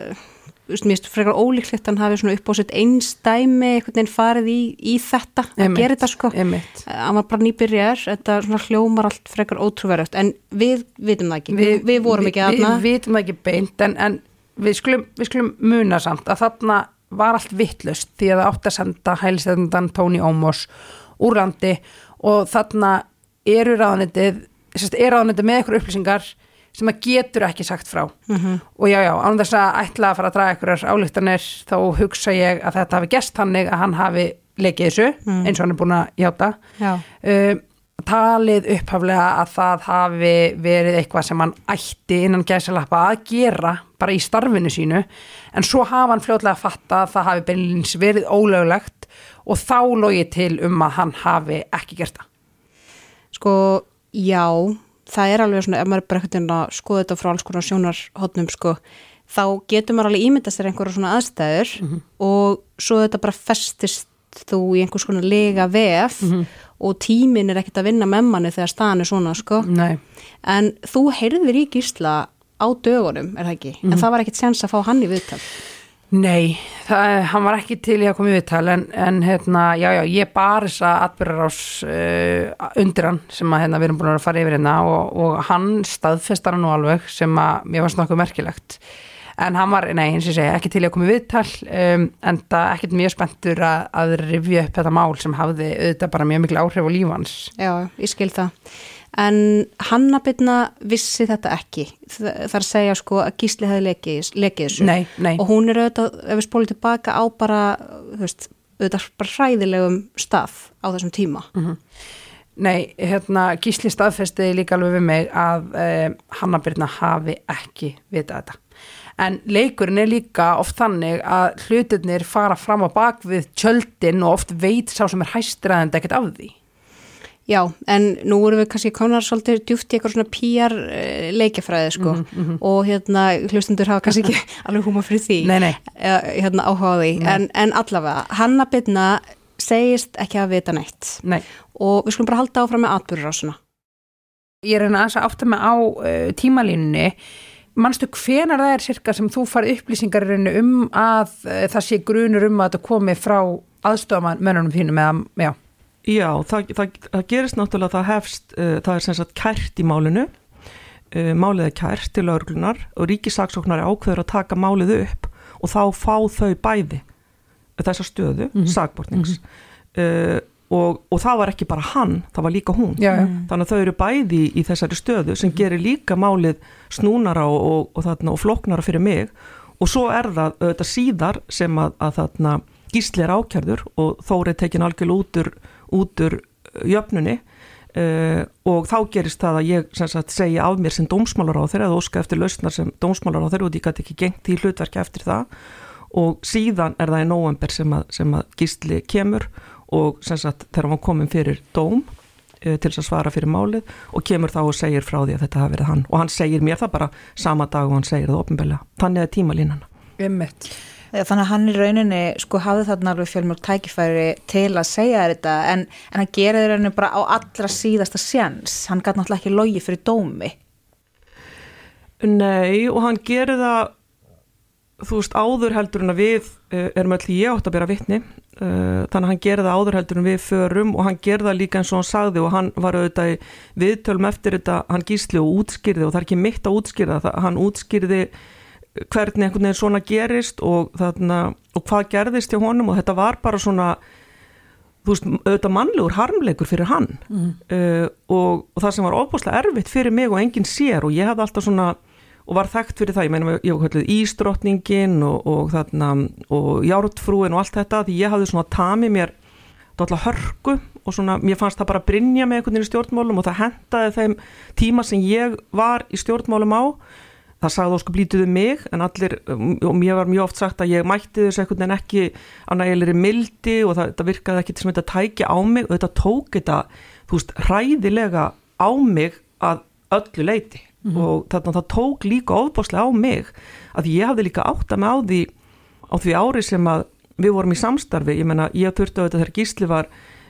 finnst frekar ólíklegt að hann hafi svona upp á sitt einstæmi einhvern veginn farið í, í þetta að Einmitt, gera þetta sko. einmitt. hann var bara nýbyrjar, þetta svona hljómar allt frekar ótrúverögt, en við vitum það ekki, við, við vorum ekki við, aðna við vitum það ekki beint en, en við, skulum, við skulum muna samt að þarna var allt vittlust því að það átti að senda hælistöðundan Tony Omos úr landi og þarna eru ráðanetið sérst, er ráðanetið með eitthvað upplýsingar sem það getur ekki sagt frá og já, já, án þess að ætla að fara að draga einhverjar álíktanir þá hugsa ég að þetta hafi gest þannig að hann hafi lekið þessu eins og hann er búin að játa Já. uh, talið upphaflega að það hafi verið eitthvað sem hann ætti innan gæsalappa að gera bara í starfinu sínu en svo hafa hann fljótlega að fatta að það hafi beinlins verið ólöglegt og þá logið til um að hann hafi ekki gert það. Sko, já, það er alveg svona, ef maður er bara eitthvað að skoða þetta frá alls konar sjónarhóttnum, sko, þá getur maður alveg ímyndast þér einhverja svona aðstæður og svo þetta bara festist þú í einhvers konar lega vef og tíminn er ekkert að vinna með manni þegar staðan er svona, sko. Nei. En þú heyrðir í gísla á dögunum, er það ekki? En það var ekkert sens að fá hann í viðtal. Nei, það, hann var ekki til í að koma í viðtal en, en hérna, já, já, ég bar þessa atbyrðarás uh, undir hann sem að hérna, við erum búin að fara yfir hérna og, og hann staðfestar hann nú alveg sem að mér varst nokkuð merkilegt en hann var, nei, eins og ég segi, ekki til í að koma í viðtal um, en það ekkert mjög spenntur að, að rifja upp þetta mál sem hafði auðvitað bara mjög mikil áhrif á lífans Já, ég skil það. En Hannabitna vissi þetta ekki. Að segja sko að Gísli hefði lekið, lekið þessu. Nei, nei. Og hún er auðvitað, ef við spólum tilbaka á bara, þú veist, auðvitað bara hræðilegum stað á þessum tíma. Nei, hérna Gísli staðfestiði líka alveg við mig að eh, Hanna Birna hafi ekki vitað þetta. En leikurinn er líka oft þannig að hlutirnir fara fram á bak við tjöldin og oft veit sá sem er hæstræðandi ekkert af því. Já, en nú erum við kannski konar svolítið djúft í eitthvað svona PR eh, leikjafræði sko og hérna hlustundur hafa kannski ekki alveg húma fyrir því Nei, nei. Eh, hérna áhuga á því, en, en allavega Hanna Birna segist ekki að vita neitt Nei. og við skulum bara halda áfram með atbyrðurásuna Ég er hérna aðeins að átta mig á uh, tímalínunni. Manstu hvenar það er cirka sem þú farið upplýsingar um að uh, það sé grunur um að þetta komi frá aðstofan mönnunum þínum eða, já. Já, það, það, það gerist náttúrulega að það hefst, uh, það er sem sagt kært í málinu, uh, málið er kært til örglunar og ríkisaksóknari ákveður að taka málið upp og þá fá þau bæði þessa stöðu, mm -hmm. sakbortnings uh, og, og það var ekki bara hann, það var líka hún. Já, já. Þannig að þau eru bæði í, þessari stöðu sem gerir líka málið snúnara og, og, og, þarna, og floknara fyrir mig og svo er það auðvitað síðar sem að, að þarna gísli er ákjærður og þóri er tekin algjörlega út úr, út úr uh, jöfnunni uh, og þá gerist það að ég sagt, segja af mér sem dómsmálar á þeirra eða óska eftir lausnar sem dómsmálar á þeirra og ég gæti ekki gengt í hlutverki eftir það. Og síðan er það í nóvember sem að, sem að gísli kemur og sagt þegar hann komin fyrir dóm uh, til þess að svara fyrir málið og kemur þá og segir frá því að þetta hafi verið hann. Og hann segir mér það bara sama dag og hann segir það ofinbeglega, þannig er tímalínan Einmitt. Já, Þannig að hann í rauninni sko hafði þarna alveg fjölmjörg tækifæri til að segja þetta en, en hann gerði rauninni bara á allra síðasta sjans, hann gæti náttúrulega ekki logi fyrir dómi. Nei og hann gerir það þú veist áður heldur en að við uh, erum öll ég átt að bera vitni uh, þannig að hann gerir það áður heldur en við förum og hann gerir það líka eins og hann sagði og hann var auðvitað í viðtölum eftir þetta hann gísli og útskýrði og það er ekki mitt að útskýrða það, hann útskýrði hvernig einhvern veginn svona gerist og, þarna, og hvað gerðist hjá honum og þetta var bara svona þú veist, auðvitað mannlegur harmleikur fyrir hann Mhm. uh, og, og það sem var óbúslega erfitt fyrir mig og enginn sér og ég hafði alltaf svona og var þekkt fyrir það, ég meina ég var kallið ísdrottningin og, og þarna og jártfrúin og allt þetta því ég hafði svona tamið mér dálítið hörku og svona, mér fannst það bara brinja með einhvern veginn í stjórnmálum og það hendaði þeim tíma sem ég var í stjórnmálum á það sagði óskup lítið um mig en allir, um, og mér var mjög oft sagt að ég mætti þessu einhvern veginn ekki á nægilegri mildi og það, það virkaði ekki til sem þetta tæki á mig. Og þetta tók þetta, þú veist, hræðilega á mig að öllu leiti og þarna það tók líka ofbáslega á mig að ég hafði líka átt að mig á því á því ári sem að við vorum í samstarfi, ég menna ég þurfti á þetta þegar Gísli var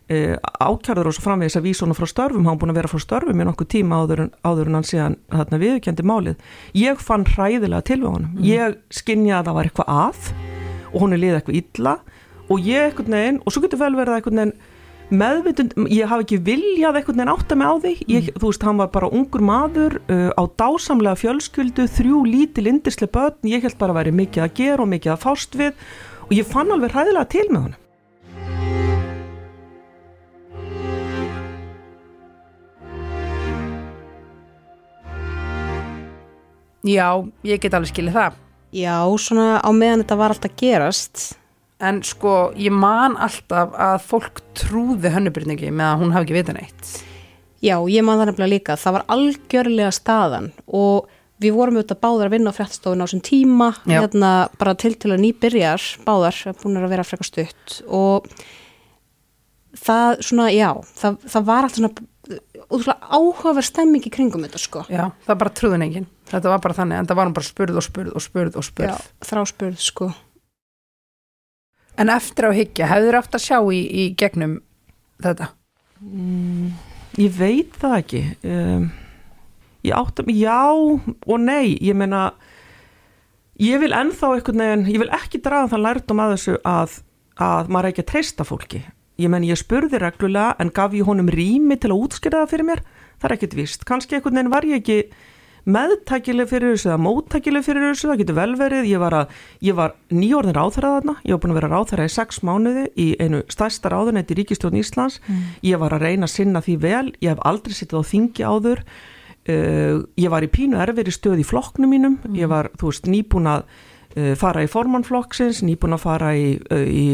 e, ákjörður og svo framvegis að vísa honum frá störfum. Hann búin að vera frá störfum í nokkuð tíma áður en, áður en hann síðan þarna viðurkendi málið. Ég fann hræðilega til við honum. Ég skinja að það var eitthvað að og hún er liðið eitthvað illa og ég eitthvað neginn, og svo getur vel verið að eitthvað neginn meðvitund, ég hafi ekki viljað eitthvað neginn átta mig á því. Ég, þú veist, hann var bara ungur maður uh, á dásamlega fjölskyldu, þrjú lítil indislega börn, ég held bara að væri mikið að gera og mikið að fást við og ég fann alveg hræðilega til með honum Já, ég get alveg skilið það. Já, svona á meðan þetta var alltaf gerast En sko, ég man alltaf að fólk trúði hönnubyrningi með að hún hafi ekki vitað neitt. Já, ég man það nefnilega líka. Það var algjörlega staðan og við vorum auðvitað báðar að vinna á fréttstofun á þessum tíma, Já. hérna bara til til að nýbyrjar, báðar, búin að vera frekar stutt og það svona, já, það, það var alltaf svona útrúlega áhugaverð stemming í kringum þetta sko. Já, það bara trúðin enginn. Þetta var bara þannig, en það var hún bara spurð og spurð og spurð og spurð. Já, þráspurð sko. En eftir á higgja, hefur átt að sjá í, í gegnum þetta? Ég veit það ekki um, Ég átta mig, já og nei, ég meina ég vil ennþá einhvern veginn ég vil ekki draga þann lærdum að þessu að, að maður er ekki að treysta fólki ég menn ég spurði reglulega en gaf ég honum rými til að útskýra það fyrir mér? Það er ekkert víst, kannski einhvern veginn var ég ekki meðtækileg fyrir þessu eða móttækileg fyrir þessu, það getur vel verið. Ég var, var nýjórðin ráþæra þarna. Ég var búin að vera ráþæra í sex mánuði í einu stærsta ráðunætti í Ríkistjórn Íslands. Ég var að reyna að sinna því vel. Ég hef aldrei sittið á þingi áður. Uh, ég var í pínu erfiri stöð í flokknum mínum, ég var þú veist nýbúin að uh, fara í formannflokksins, nýbúin að fara í, uh, í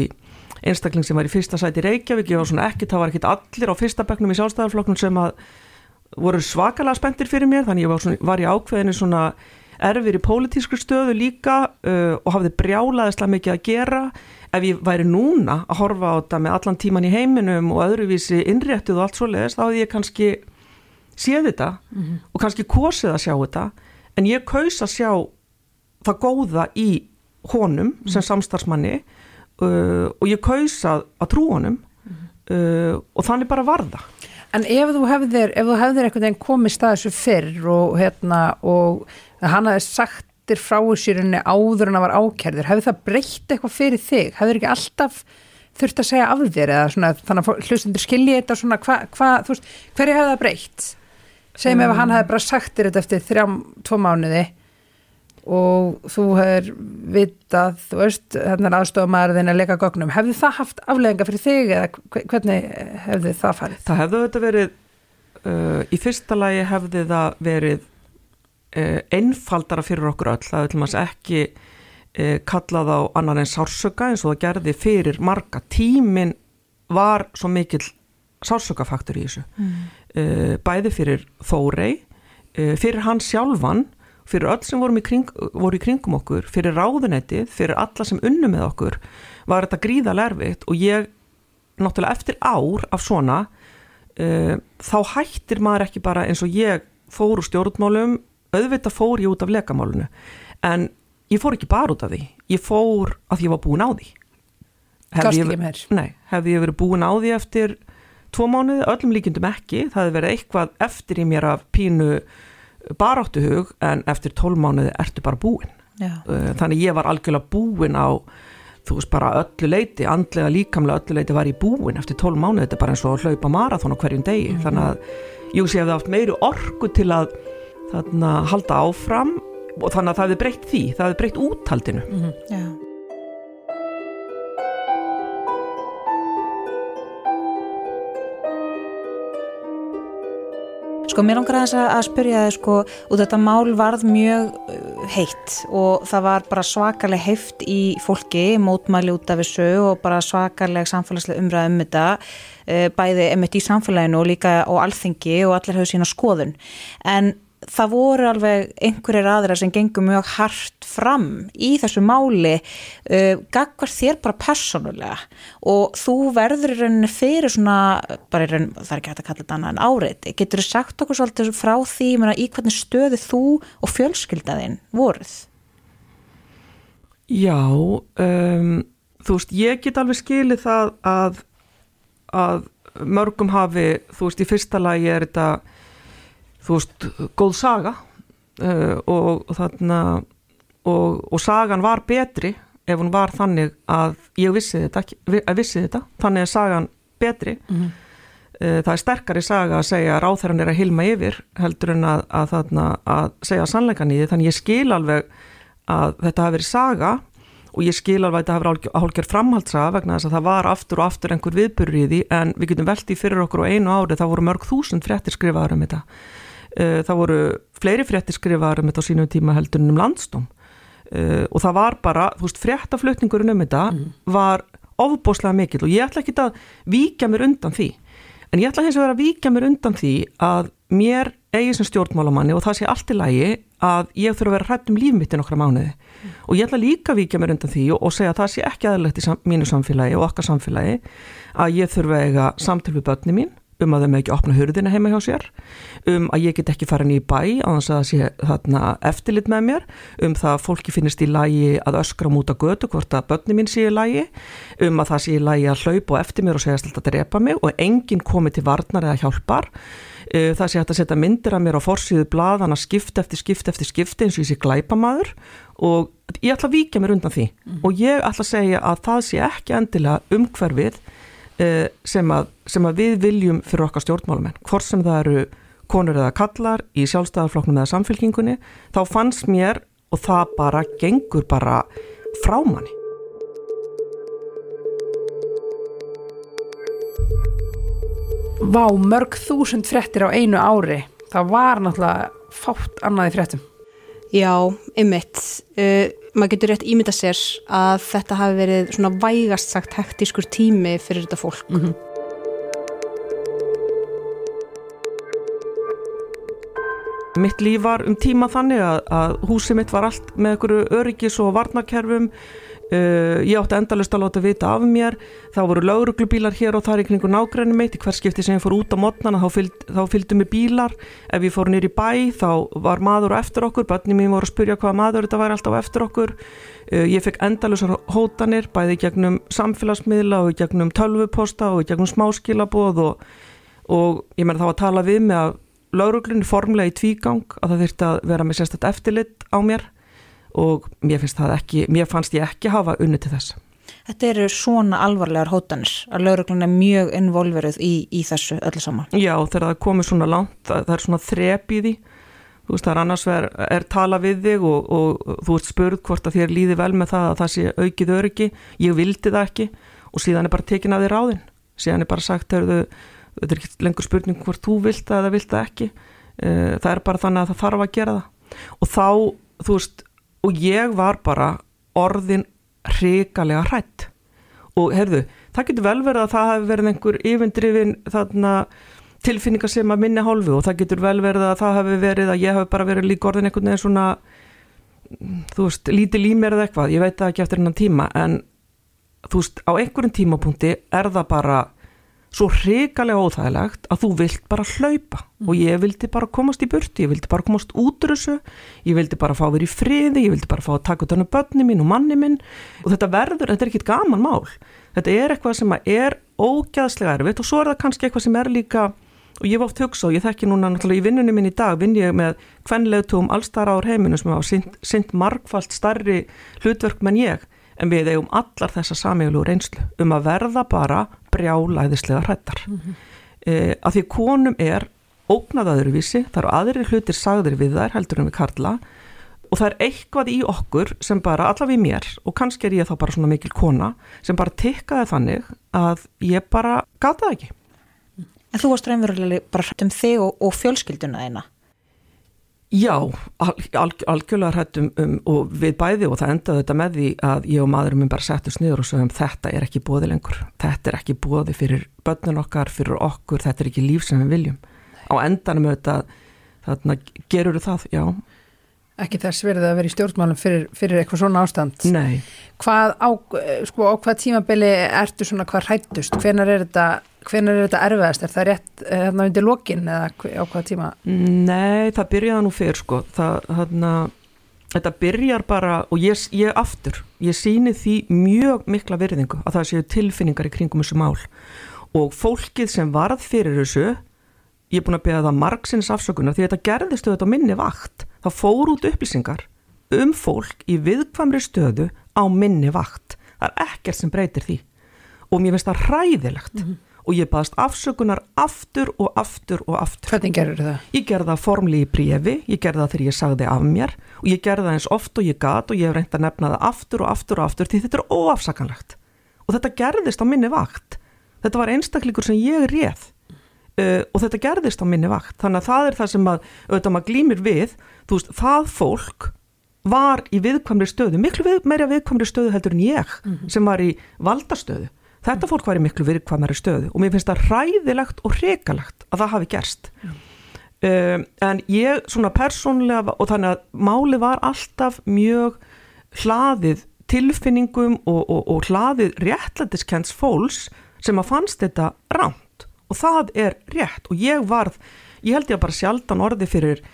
einstakling sem var í fyrsta sæti Reykjavík, ég var svona ekkit, það var ekkit allir á fyrsta bekknum í sjálfstæðarflokknum sem að voru svakalega spenntir fyrir mér, þannig ég var, svona, var í ákveðinu svona erfir í pólitísku stöðu líka uh, og hafði brjálaðislega mikið að gera. Ef ég væri núna að horfa á þetta með allan tíman í heiminum og öðruvísi innréttið og allt svo leiðist, þá hefði ég kannski séð þetta Mhm. og kannski kosið að sjá þetta. En ég kaus að sjá það góða í honum sem samstarfsmanni uh, og ég kaus að, trú honum uh, og þannig bara varða En ef þú hefðir, ef þú hefðir einhvern veginn komist að þessu fyrr og, hérna, og hann hafði sagtir frá sérinni áður en það var ákærður, hefði það breytt eitthvað fyrir þig? Hefur ekki alltaf þurft að segja af þér eða svona, þannig að hlustundur skilji þetta svona, hva, hva, þú veist, hverju hefði það breytt? Segjum ef hann hefði bara sagt þér þetta eftir þrjám, tvo mánuði og þú hefur vitað, þú veist, hérna er aðstofamæðurðin að leika gögnum, hefði það haft afleðinga fyrir þig eða hve- hvernig hefði það farið? það hefði þetta verið uh, í fyrsta lagi hefði það verið uh, einfaldara fyrir okkur öll. Það til maður ekki uh, kallað á annan en sársöka eins og það gerði fyrir marga. Tímin var svo mikill sársökafaktur í þessu. Uh, bæði fyrir Þórei uh, fyrir hann sjálfan fyrir öll sem í kring, voru í kringum okkur fyrir ráðunettið, fyrir alla sem unnu með okkur var þetta gríðalega erfitt og ég náttúrulega eftir ár af svona uh, þá hættir maður ekki bara eins og ég fór úr stjórnmálum auðvitað fór ég út af lekamálunu en ég fór ekki bara út af því ég fór að ég var búin á því Gast ekki meir. Nei, hefði ég verið búin á því eftir tvo mánuði, öllum líkindum ekki það hefði verið eitthvað eftir í mér af pínu baráttuhug en eftir tólf mánuði ertu bara búin Já. Uh, þannig ég var algjörlega búin á þú veist bara öllu leiti andlega líkamlega öllu leiti var ég búin eftir tólf mánuði, þetta er bara eins og að hlaupa marathon á hverjum degi, þannig að ég sé að það haft meiri orku til að þarna halda áfram og þannig að það hefði breytt því, það hefði breytt úthaldinu. Já. Sko mér langar aðeins að spyrja þig sko og þetta mál varð mjög uh, heitt og það var bara svakaleg heift í fólki, mótmæli út af þessu og bara svakaleg samfélagslega umræð um þetta uh, bæði emitt í samfélaginu og líka á alþingi og allir höfðu sína skoðun. En það voru alveg einhverjir aðra sem gengur mjög hart fram í þessu máli uh, gagvar þér bara persónulega og þú verður í rauninni fyrir svona, bara í rauninni, það er ekki hægt að kalla þetta annað en áreiti, getur þú sagt okkur svolítið frá því, ég meina, í hvernig stöðu þú og fjölskyldaðinn voruð? Já, um, þú veist, ég get alveg skilið það að, að mörgum hafi, þú veist, í fyrsta lagi er þetta, þú veist, góð saga uh, og, og þarna, og, og sagan var betri ef hún var þannig að ég vissi þetta, að vissi þetta, þannig er sagan betri. Uh, það er sterkari saga að segja að ráþæran er að hilma yfir heldur en að, að, þarna, að segja sannleikan í því. Þannig ég skil alveg að þetta hafi verið saga og ég skil alveg að þetta hafi verið hálfgerð framhaldsaga vegna þess að það var aftur og aftur einhver því en við getum veltið fyrir okkur á einu ári það voru mörg þúsund fréttir skrifaður um þetta það voru fleiri fréttir skrifaður um þetta á sínum tíma heldur en um landstóm uh, og það var bara, þú veist, fréttaflutningurinn um þetta var ofbóðslega mikill og ég ætla ekki að víkja mér undan því. En ég ætla hins vegar að víkja mér undan því að mér eigi sem stjórnmálamanni og það sé allt í lagi að ég þurfa að vera hrætt um líf mitt í nokkra mánuði. Og ég ætla líka að víkja mér undan því og, og segja að það sé ekki aðlegt í sam, mínu samfélagi og okkar samfélagi að ég þurfa að eiga samtil við börni mín um að þau með ekki opna hurðina heima hjá sér um að ég get ekki farin í bæ á þess að það sé þarna eftirlit með mér um það að fólki finnist í lægi að öskra múta götu hvort að börni mín sé í lægi um að það sé í lægi að hlaupa á eftir mér og segja alltaf að drepa mig og enginn komi til varnar eða hjálpar. Uh, það sé að setja myndir af mér á forsíðu blaðana skipt eftir skipt eftir skipt eins og ég sé glæpamaður og ég ætla að víkja mér undan því. Og ég ætla að segja að það sé ekki endilega umhverfið sem, að, sem að við viljum fyrir okkar stjórnmálamenn hvort sem það eru konur eða kallar í sjálfstæðarflokknum eða samfélkingunni þá fannst mér og það bara gengur bara frá manni Vá, mörg þúsund fréttir á einu ári. Það var náttúrulega fátt annað í fréttum. Já, ymmit. Uh, maður getur rétt ímynda sér að þetta hafi verið svona vægast sagt hektískur tími fyrir þetta fólk. Mitt líf var um tíma þannig að, að húsið mitt var allt með einhverju öryggis og varnarkerfum uh, ég átti endalust að láta vita af mér. Þá voru lauruglubílar hér og þar í kringu nágræni mitt. Í hver skipti sem ég fór út á mótnana þá, fylg, þá fylgdu mig bílar. Ef ég fór nýri bæ þá var maður eftir okkur. Bönni mín voru að spyrja hvaða maður þetta væri alltaf eftir okkur. Uh, ég fekk endalusar hótanir bæði gegnum samfélagsmiðla og gegnum tölvuposta og gegnum smáskilaboð og, og ég meina þá að tala við mig að lauruglunni formlega í tvígang að það þurfti að vera með sérstætt eftirlit á mér og mér ekki, mér fannst ég ekki hafa unni til þess. Þetta eru svona alvarlegar hótanir að lauruglun er mjög involveruð í, í þessu öllu saman. Já, þegar það komið svona langt, það, er svona þrep í því, þú veist það er annars ver, er tala við þig og, og, og þú ert spurð hvort að þér líði vel með það að það sé aukið öryggi, ég vildi það ekki og síðan er bara tekin að þér ráðin, síðan er bara sagt, heyrðu, þetta er ekki lengur spurning hvort þú vilt það eða vilt það ekki. Eh, það er bara þannig að það þarf að gera það. Og þá, þú veist og ég var bara orðin hrikalega hrætt og heyrðu, það getur vel verið að það hefur verið einhver yfindrifin þarna tilfinningar sem að minni hálfu og það getur vel verið að það hefur verið að ég hef bara verið líka orðin einhvern veginn svona þú veist, lítið límir eða eitthvað, ég veit það ekki eftir hennan tíma en þú veist, á einhverjum tímapunkti er það bara svo hrikalega óþægilegt að þú vilt bara hlaupa. Og ég vildi bara komast í burti, ég vildi bara komast út úr þessu, ég vildi bara fá verið í friði, ég vildi bara fá að taka út hann bönni mín og manni minn. Og þetta verður, þetta er ekkit gaman mál, þetta er eitthvað sem er ógæðslega erfitt og svo er það kannski eitthvað sem er líka og ég var oft hugsa og ég þekki núna náttúrulega í vinnunni minn í dag vinn ég með kvenleutugum allstara ár heiminu sem hafa synt margfalt starri hlutverk menn ég en við eigum allar þessa samílu reynslu um að verða bara brjálæðislega hrættar mm -hmm. e, að því konum er ógnað öðruvísi, það eru aðri hlutir sagðir við þær heldur en við karla og það er eitthvað í okkur sem bara allavega í mér og kannski er ég þá bara svona mikil kona sem bara tikkaði þannig að ég bara gata það ekki. En þú varst reynverulega bara hrætt um þig og, og fjölskylduna þeina Já, al, al, algjörlega hrættum um, og við bæði og það endaði þetta með því að ég og maðurum minn bara settust niður og sögum þetta er ekki bóði lengur, þetta er ekki bóði fyrir börnun okkar, fyrir okkur, þetta er ekki líf sem við viljum. Á endanum auðvitað, þarna gerur það, já. Ekki þess verið að vera í stjórnmálum fyrir, fyrir eitthvað svona ástand. Nei. Hvað á, sko, á hvað tímabili ertu svona hvað hrættust? Hvenar er þetta Hvenar er þetta erfiðast? Er það rétt hérna undir lokin eða á hvaða tíma? Nei, það byrjaði nú fyrr sko. Það, þarna, þetta byrjar bara og ég, ég aftur, ég síni því mjög mikla virðingu að það séu tilfinningar í kringum þessu mál og fólkið sem varð fyrir þessu, ég er búin að beða það margsins afsökunar því þetta gerðist auðvitað á minni vakt. Það fór út upplýsingar um fólk í viðkvamri stöðu á minni vakt. Það er ekkert sem breytir því og mér finnst það ræðilegt. Mm -hmm og ég baðast afsökunar aftur og aftur og aftur. Hvernig gerur það? Ég gerði það formli í brefi, ég gerði það þegar ég sagði af mér og ég gerði það eins oft og ég gat og ég hef reynd að nefna það aftur og aftur og aftur því þetta er óafsakanlegt. Og þetta gerðist á minni vakt. Þetta var einstakleikur sem ég réð uh, og þetta gerðist á minni vakt. Þannig að það er það sem að, auðvitað maður glýmir við, þú veist, það fólk var í viðkvæmri stöðu, miklu við, meira viðkvæmri stöðu heldur en ég mm -hmm. sem var í valdastöðu Þetta fólk var í miklu virkvæmari stöðu og mér finnst það ræðilegt og hrikalegt að það hafi gerst. Um, en ég svona persónlega og þannig að máli var alltaf mjög hlaðið tilfinningum og, og, og hlaðið réttlætiskens fólks sem að fannst þetta ránt og það er rétt og ég varð, ég held ég að bara sjaldan orði fyrir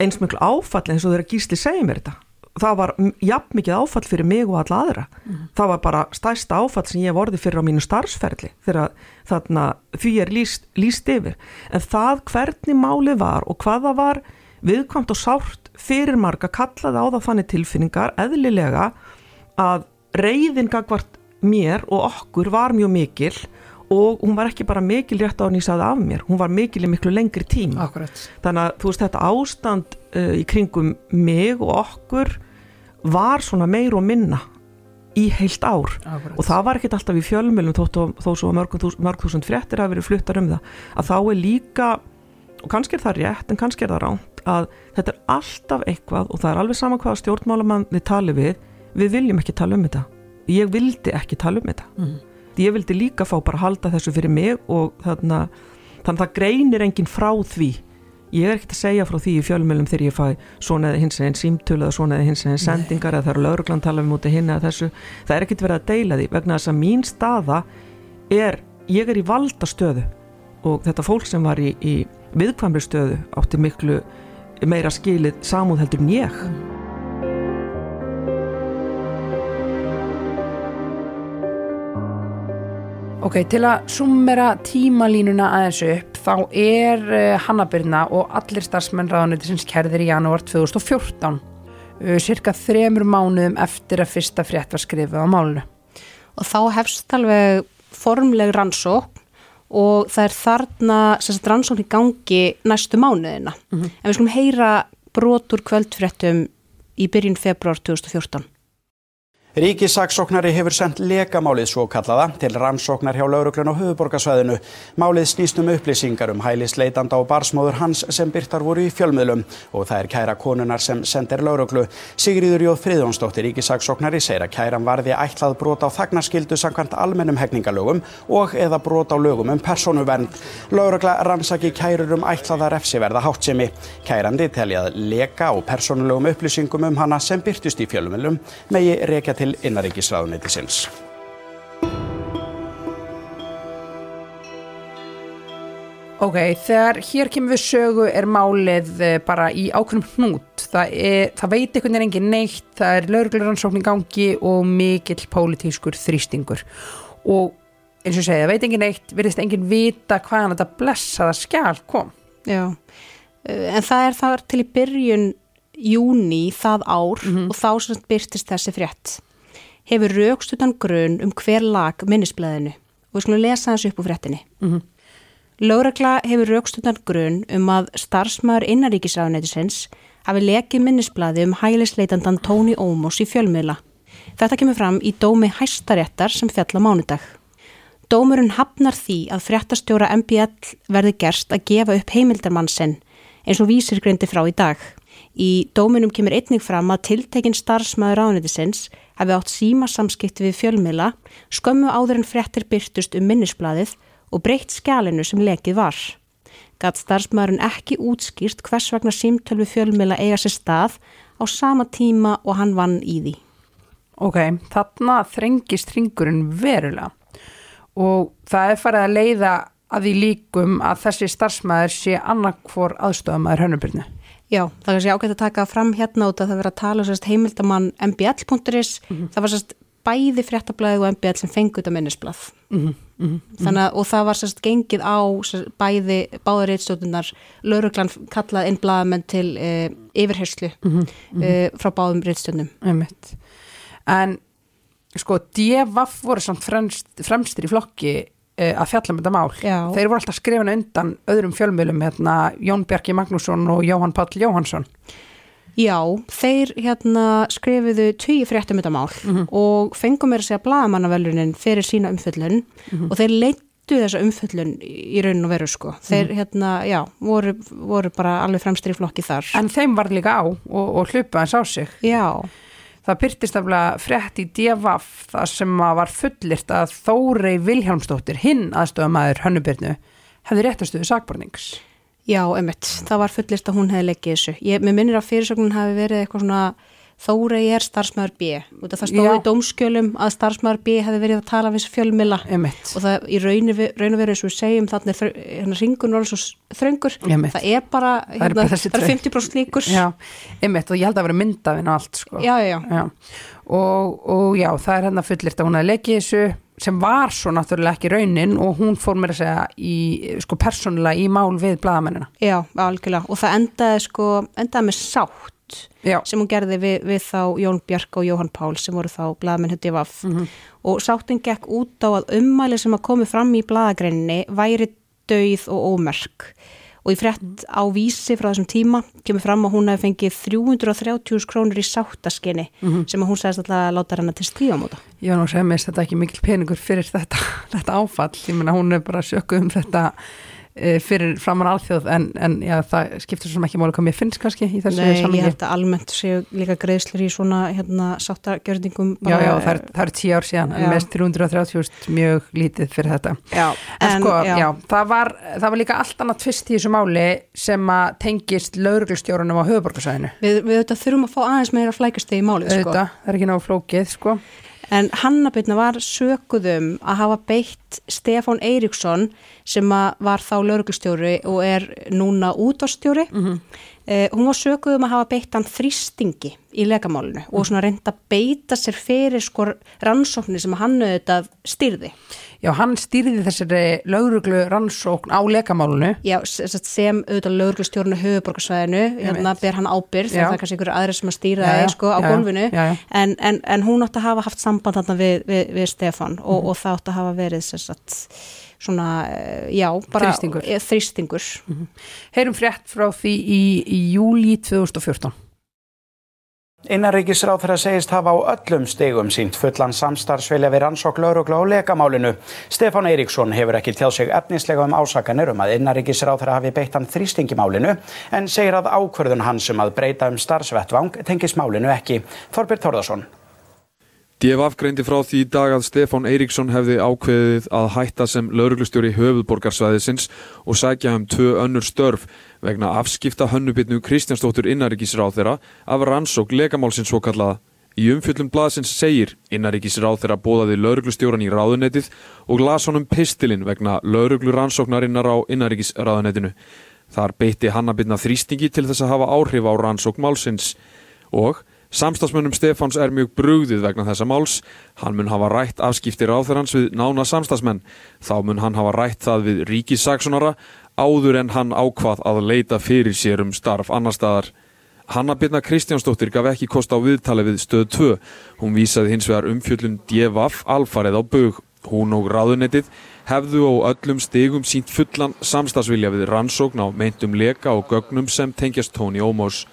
eins miklu áfall eins og þeirra gísli segja mér þetta. Það var jafn mikið áfall fyrir mig og alla aðra. Mm. það var bara stærsta áfall sem ég vorði fyrir á mínu starfsferli þegar þarna því er líst, líst yfir. En það hvernig málið var og hvaða var viðkvamt og sárt fyrir marga kallaði á það fannig tilfinningar eðlilega að reyðin gagvart mér og okkur var mjög mikil og hún var ekki bara mikil rétt á hann í saði af mér, hún var mikil í miklu lengri tíma Akkurat. þannig að þú veist þetta ástand uh, í kringum mig og okkur var svona meir og minna í heilt ár Akkurat. og það var ekkert alltaf í fjölmjölum þó, þó svo mörg þúsund fréttir hafi verið fluttar um það að þá er líka og kannski er það rétt en kannski er það ránt að þetta er alltaf eitthvað og það er alveg sama hvaða stjórnmálamann þið tali við við viljum ekki tala um þetta ég vildi ekki tala um þetta Mhm. Ég vildi líka fá bara að halda þessu fyrir mig og þarna þannig að það greinir enginn frá því. Ég er ekkert að segja frá því í fjölmjölum þegar ég fæ svona eða hins eginn símtölu eða svona eða hins eginn sendingar eða það eru lauruglan tala um út í hinna eða þessu. Það er ekkert verið að deila því vegna þess að mín staða er ég er í valdastöðu og þetta fólk sem var í, í viðkvæmri stöðu átti miklu meira skilið samúð heldur en ég Ok, til að summera tímalínuna aðeins upp, þá er uh, Hannabirna og allir starfsmenn ráðanættisins kærðir í janúar 2014, uh, cirka þremur mánuðum eftir að fyrsta frétt var skrifið á málunu. og þá hefst alveg formleg rannsókn og það er þarna sagt, rannsókn í gangi næstu mánuðina. En við skulum heyra brotur kvöldfréttum í byrjun februar 2014. Ríkisaksóknari hefur sendt lekamálið svo kallaða til rannsóknar hjá lauruglun á höfuborgarsvæðinu. Málið snýst um upplýsingar um hælisleitanda og barsmóður hans sem byrtar voru í fjölmiðlum og það er kæra konunar sem sendir lauruglu. Sigriður Jóð Friðjónsdóttir ríkisaksóknari segir að kæran varði ætlað brot á þagnarskildu samkvæmt almennum hegningalögum og eða brot á lögum um persónuvernd. Laurugla rannsaki kærur um ætlaða refsiverða háttsemi. Kærandi telja að leka og persónulegum upplýsingum um hana sem byrtust í fjölmiðlum megi rekja til innaríkisráðuneytisins. Ok, þegar hér kemur við sögu er málið eh, bara í ákveðnum hnút. Það, er, það veit einhvern veginn engin neitt, það er laurugluransókn í gangi og mikill pólitískur þrýstingur. Og eins og segja, það veit engin neitt, virðist engin vita hvaðan þetta blessaða skjál kom. Já, Uh, en það er þar til í byrjun júni það ár og þá sem byrtist þessi frétt. Hefur raukstutan grun um hver lag minnisblæðinu og við skulum lesa þessu upp úr fréttinni. Mhm. Lögregla hefur raukstutan grun um að starfsmæður innaríkisráðuneytisins hafi lekið minnisblæði um hælisleitandan Tóni Ómos í fjölmiðla. Þetta kemur fram í dómi hæstaréttar sem fjall á mánudag. Dómurinn hafnar því að fréttastjóra MBL verði gerst að gefa upp heimildarmann sinn eins og vísir greindi frá í dag. Í dóminum kemur einnig fram að tiltekinn starfsmæður ráðnættisins hafi átt síma samskipti við fjölmiðla, skömmu áður en fréttir byrtust um minnisbladið og breytt skjálinu sem lekið var. Gat starfsmæðurinn ekki útskýrt hvers vegna símtöl við fjölmiðla eiga sér stað á sama tíma og hann vann í því. Ok, þarna þrengist ringurinn verulega og það er farið að leiða að því líkum að þessi starfsmæður sé annarkvor aðstofamæður hönnubyrnu. Já, það er kannski ágætt að taka fram hérna út að það verið að tala um sérst, heimildamann mbl.is, það var sérst, bæði fréttablaðið og mbl sem fengu þetta minnisblað. Mm -hmm. Þannig að, og það var sérst gengið á sérst, bæði báður reitstjóðunar, lauruglan kallað inn blaðamenn til e, yfirherslu Mhm, e, frá báðum reitstjóðunum. En sko, DFF voru samt fremst, fremstir í flokki að fjalla um þetta mál. Já. Þeir voru alltaf skrifin undan öðrum fjölmjölum, hérna, Jón Bjarki Magnússon og Jóhann Páll Jóhannsson. Já, þeir hérna skrifuðu tugi fréttum þetta mál og fengum mér að segja blaðamannavelunin fyrir sína umföllun og þeir leittu þessa umföllun í raun og veru sko. Þeir hérna, já, voru, voru bara alveg fremstir í flokki þar. En þeim var líka á og, og hlupa hans á sig. Já, Það byrtist aflega frétt í DFF það sem var fullirt að Þórei Vilhjálmsdóttir, hinn aðstofamæður hönnubyrnu, hefði réttastuðu sakbornings. já, emitt. Það var fullist að hún hefði leggið þessu. Ég, mér minnir að fyrirsögnin hafi verið eitthvað svona Þórei er starfsmæður B. Af það stóði í dómskjölum að starfsmæður B hefði verið að tala við fjölmila. Emitt. og það í raun og og veru eins og við segjum þannig hérna ringun orðið svo þröngur Einmitt. það er bara, Það er hérna, bara það er tveir. 50% líkur Já, einmitt og ég held að vera myndafinn og allt sko. já, já, já. Og, og já, það er hérna fullirt að hún hefði leikið þessu sem var svo náttúrulega ekki raunin og hún fór mér að segja í, sko persónulega í mál við blaðamennina. já, algjörlega og það endaði sko, endaði með sátt Já. sem hún gerði við, við þá Jón Björk og Jóhann Pál sem voru þá blaðamenn hundi vaff. Og sáttin gekk út á að ummæli sem að komi fram í blaðagreininni væri dauð og ómerk. Og í frétt á vísi frá þessum tíma kemur fram að hún hefði fengið 330 krónur í sáttaskinni sem að hún segist alltaf að láta hennar til stífamóta. Ég var nú mér þetta ekki mikil peningur fyrir þetta, þetta áfall, ég meina hún er bara sjökkuð um þetta fyrir framann alþjóð en, en já, það skiptir svo ekki máli hvað mér finnst kannski í þessu Nei, ég samingi. held að almennt séu líka greiðslur í svona hérna sáttagjörningum Já, já, það er, það er tíu ár síðan en Já. mest 330.000 mjög lítið fyrir þetta. Já, En, en, sko, já. já, það, var, það var líka allt annað tvist í þessu máli sem að tengist lauruglustjórunum á höfuborgarsæðinu. Við, við auðvitað þurfum að fá aðeins meira flækastegi í málið, sko. Auðvitað, það er ekki náðu flókið, sko. En Hannabitna var sökuðum að hafa beitt Stefán Eiríksson sem var þá lauruglustjóri og er núna útvarstjóri. Mhm. eh, hún var sökuðum að hafa beitt hann þrýstingi í legamálinu og svona reynda beita sér fyrir sko rannsóknir sem hann auðvitað styrði. Já, hann stýrði þessari lauruglu rannsókn á lekamálunu. Já, sem, sem auðvitað lauruglustjórinu höfuborgarsvæðinu, hérna ber hann ábyrð, það er kannski einhverju aðri sem að stýra það sko á já, gólfinu, já, já. En, en, en hún átti að hafa haft samband þarna við, við, við Stefán og, Mhm. og það átti að hafa verið sem sagt, svona, eh, já, bara Þrýstingur. eh, þrýstingur. Heyrum frétt frá því í, í júli 2014. Innanríkisráðherra segist hafa á öllum stegum sínt fullan samstarfsvilja við rannsók laurugla og lekamálinu. Stefán Eiríksson hefur ekki tjáð sig efnislega um ásakanir um að innanríkisráðherra hafi beitt hann þrýstingimálinu en segir að ákvörðun hans um að breyta um starfsvettvang tengis málinu ekki. Þorbjörn Þórðarsson. DFF greindi frá því í dag að Stefán Eiríksson hefði ákveðið að hætta sem lauruglustjóri höfuðborgarsvæðisins og sækja um tvö önnur störf vegna afskipta hönnubitnu Kristjánsdóttur innaríkisráð þeirra af rannsók legamálsins svo kallaða. Í umfjöllum blaðsins segir innaríkisráð þeirra bóðaði lauruglustjóran í ráðunettið og las honum pistilinn vegna lauruglu rannsóknarinnar á innaríkisráðunettinu. Þar beitti hannabitna þrýstingi til þess að hafa áhrif á rannsók málsins og Samstagsmönnum Stefáns er mjög brugðið vegna þessa máls. Hann mun hafa rætt afskipti ráþurans við nána samstagsmenn. Þá mun hann hafa rætt það við ríkissaksonara áður en hann ákvað að leita fyrir sér um starf annar staðar. Hanna Birna Kristjánsdóttir gaf ekki kost á viðtali við stöð 2. Hún vísaði hins vegar umfjöllum DFF alfarið á bög. Hún og ráðunettið hefðu á öllum stigum sínt fullan samstagsvilja við rannsókn á meintum leka og gögnum sem tengjast Tóni Ómós.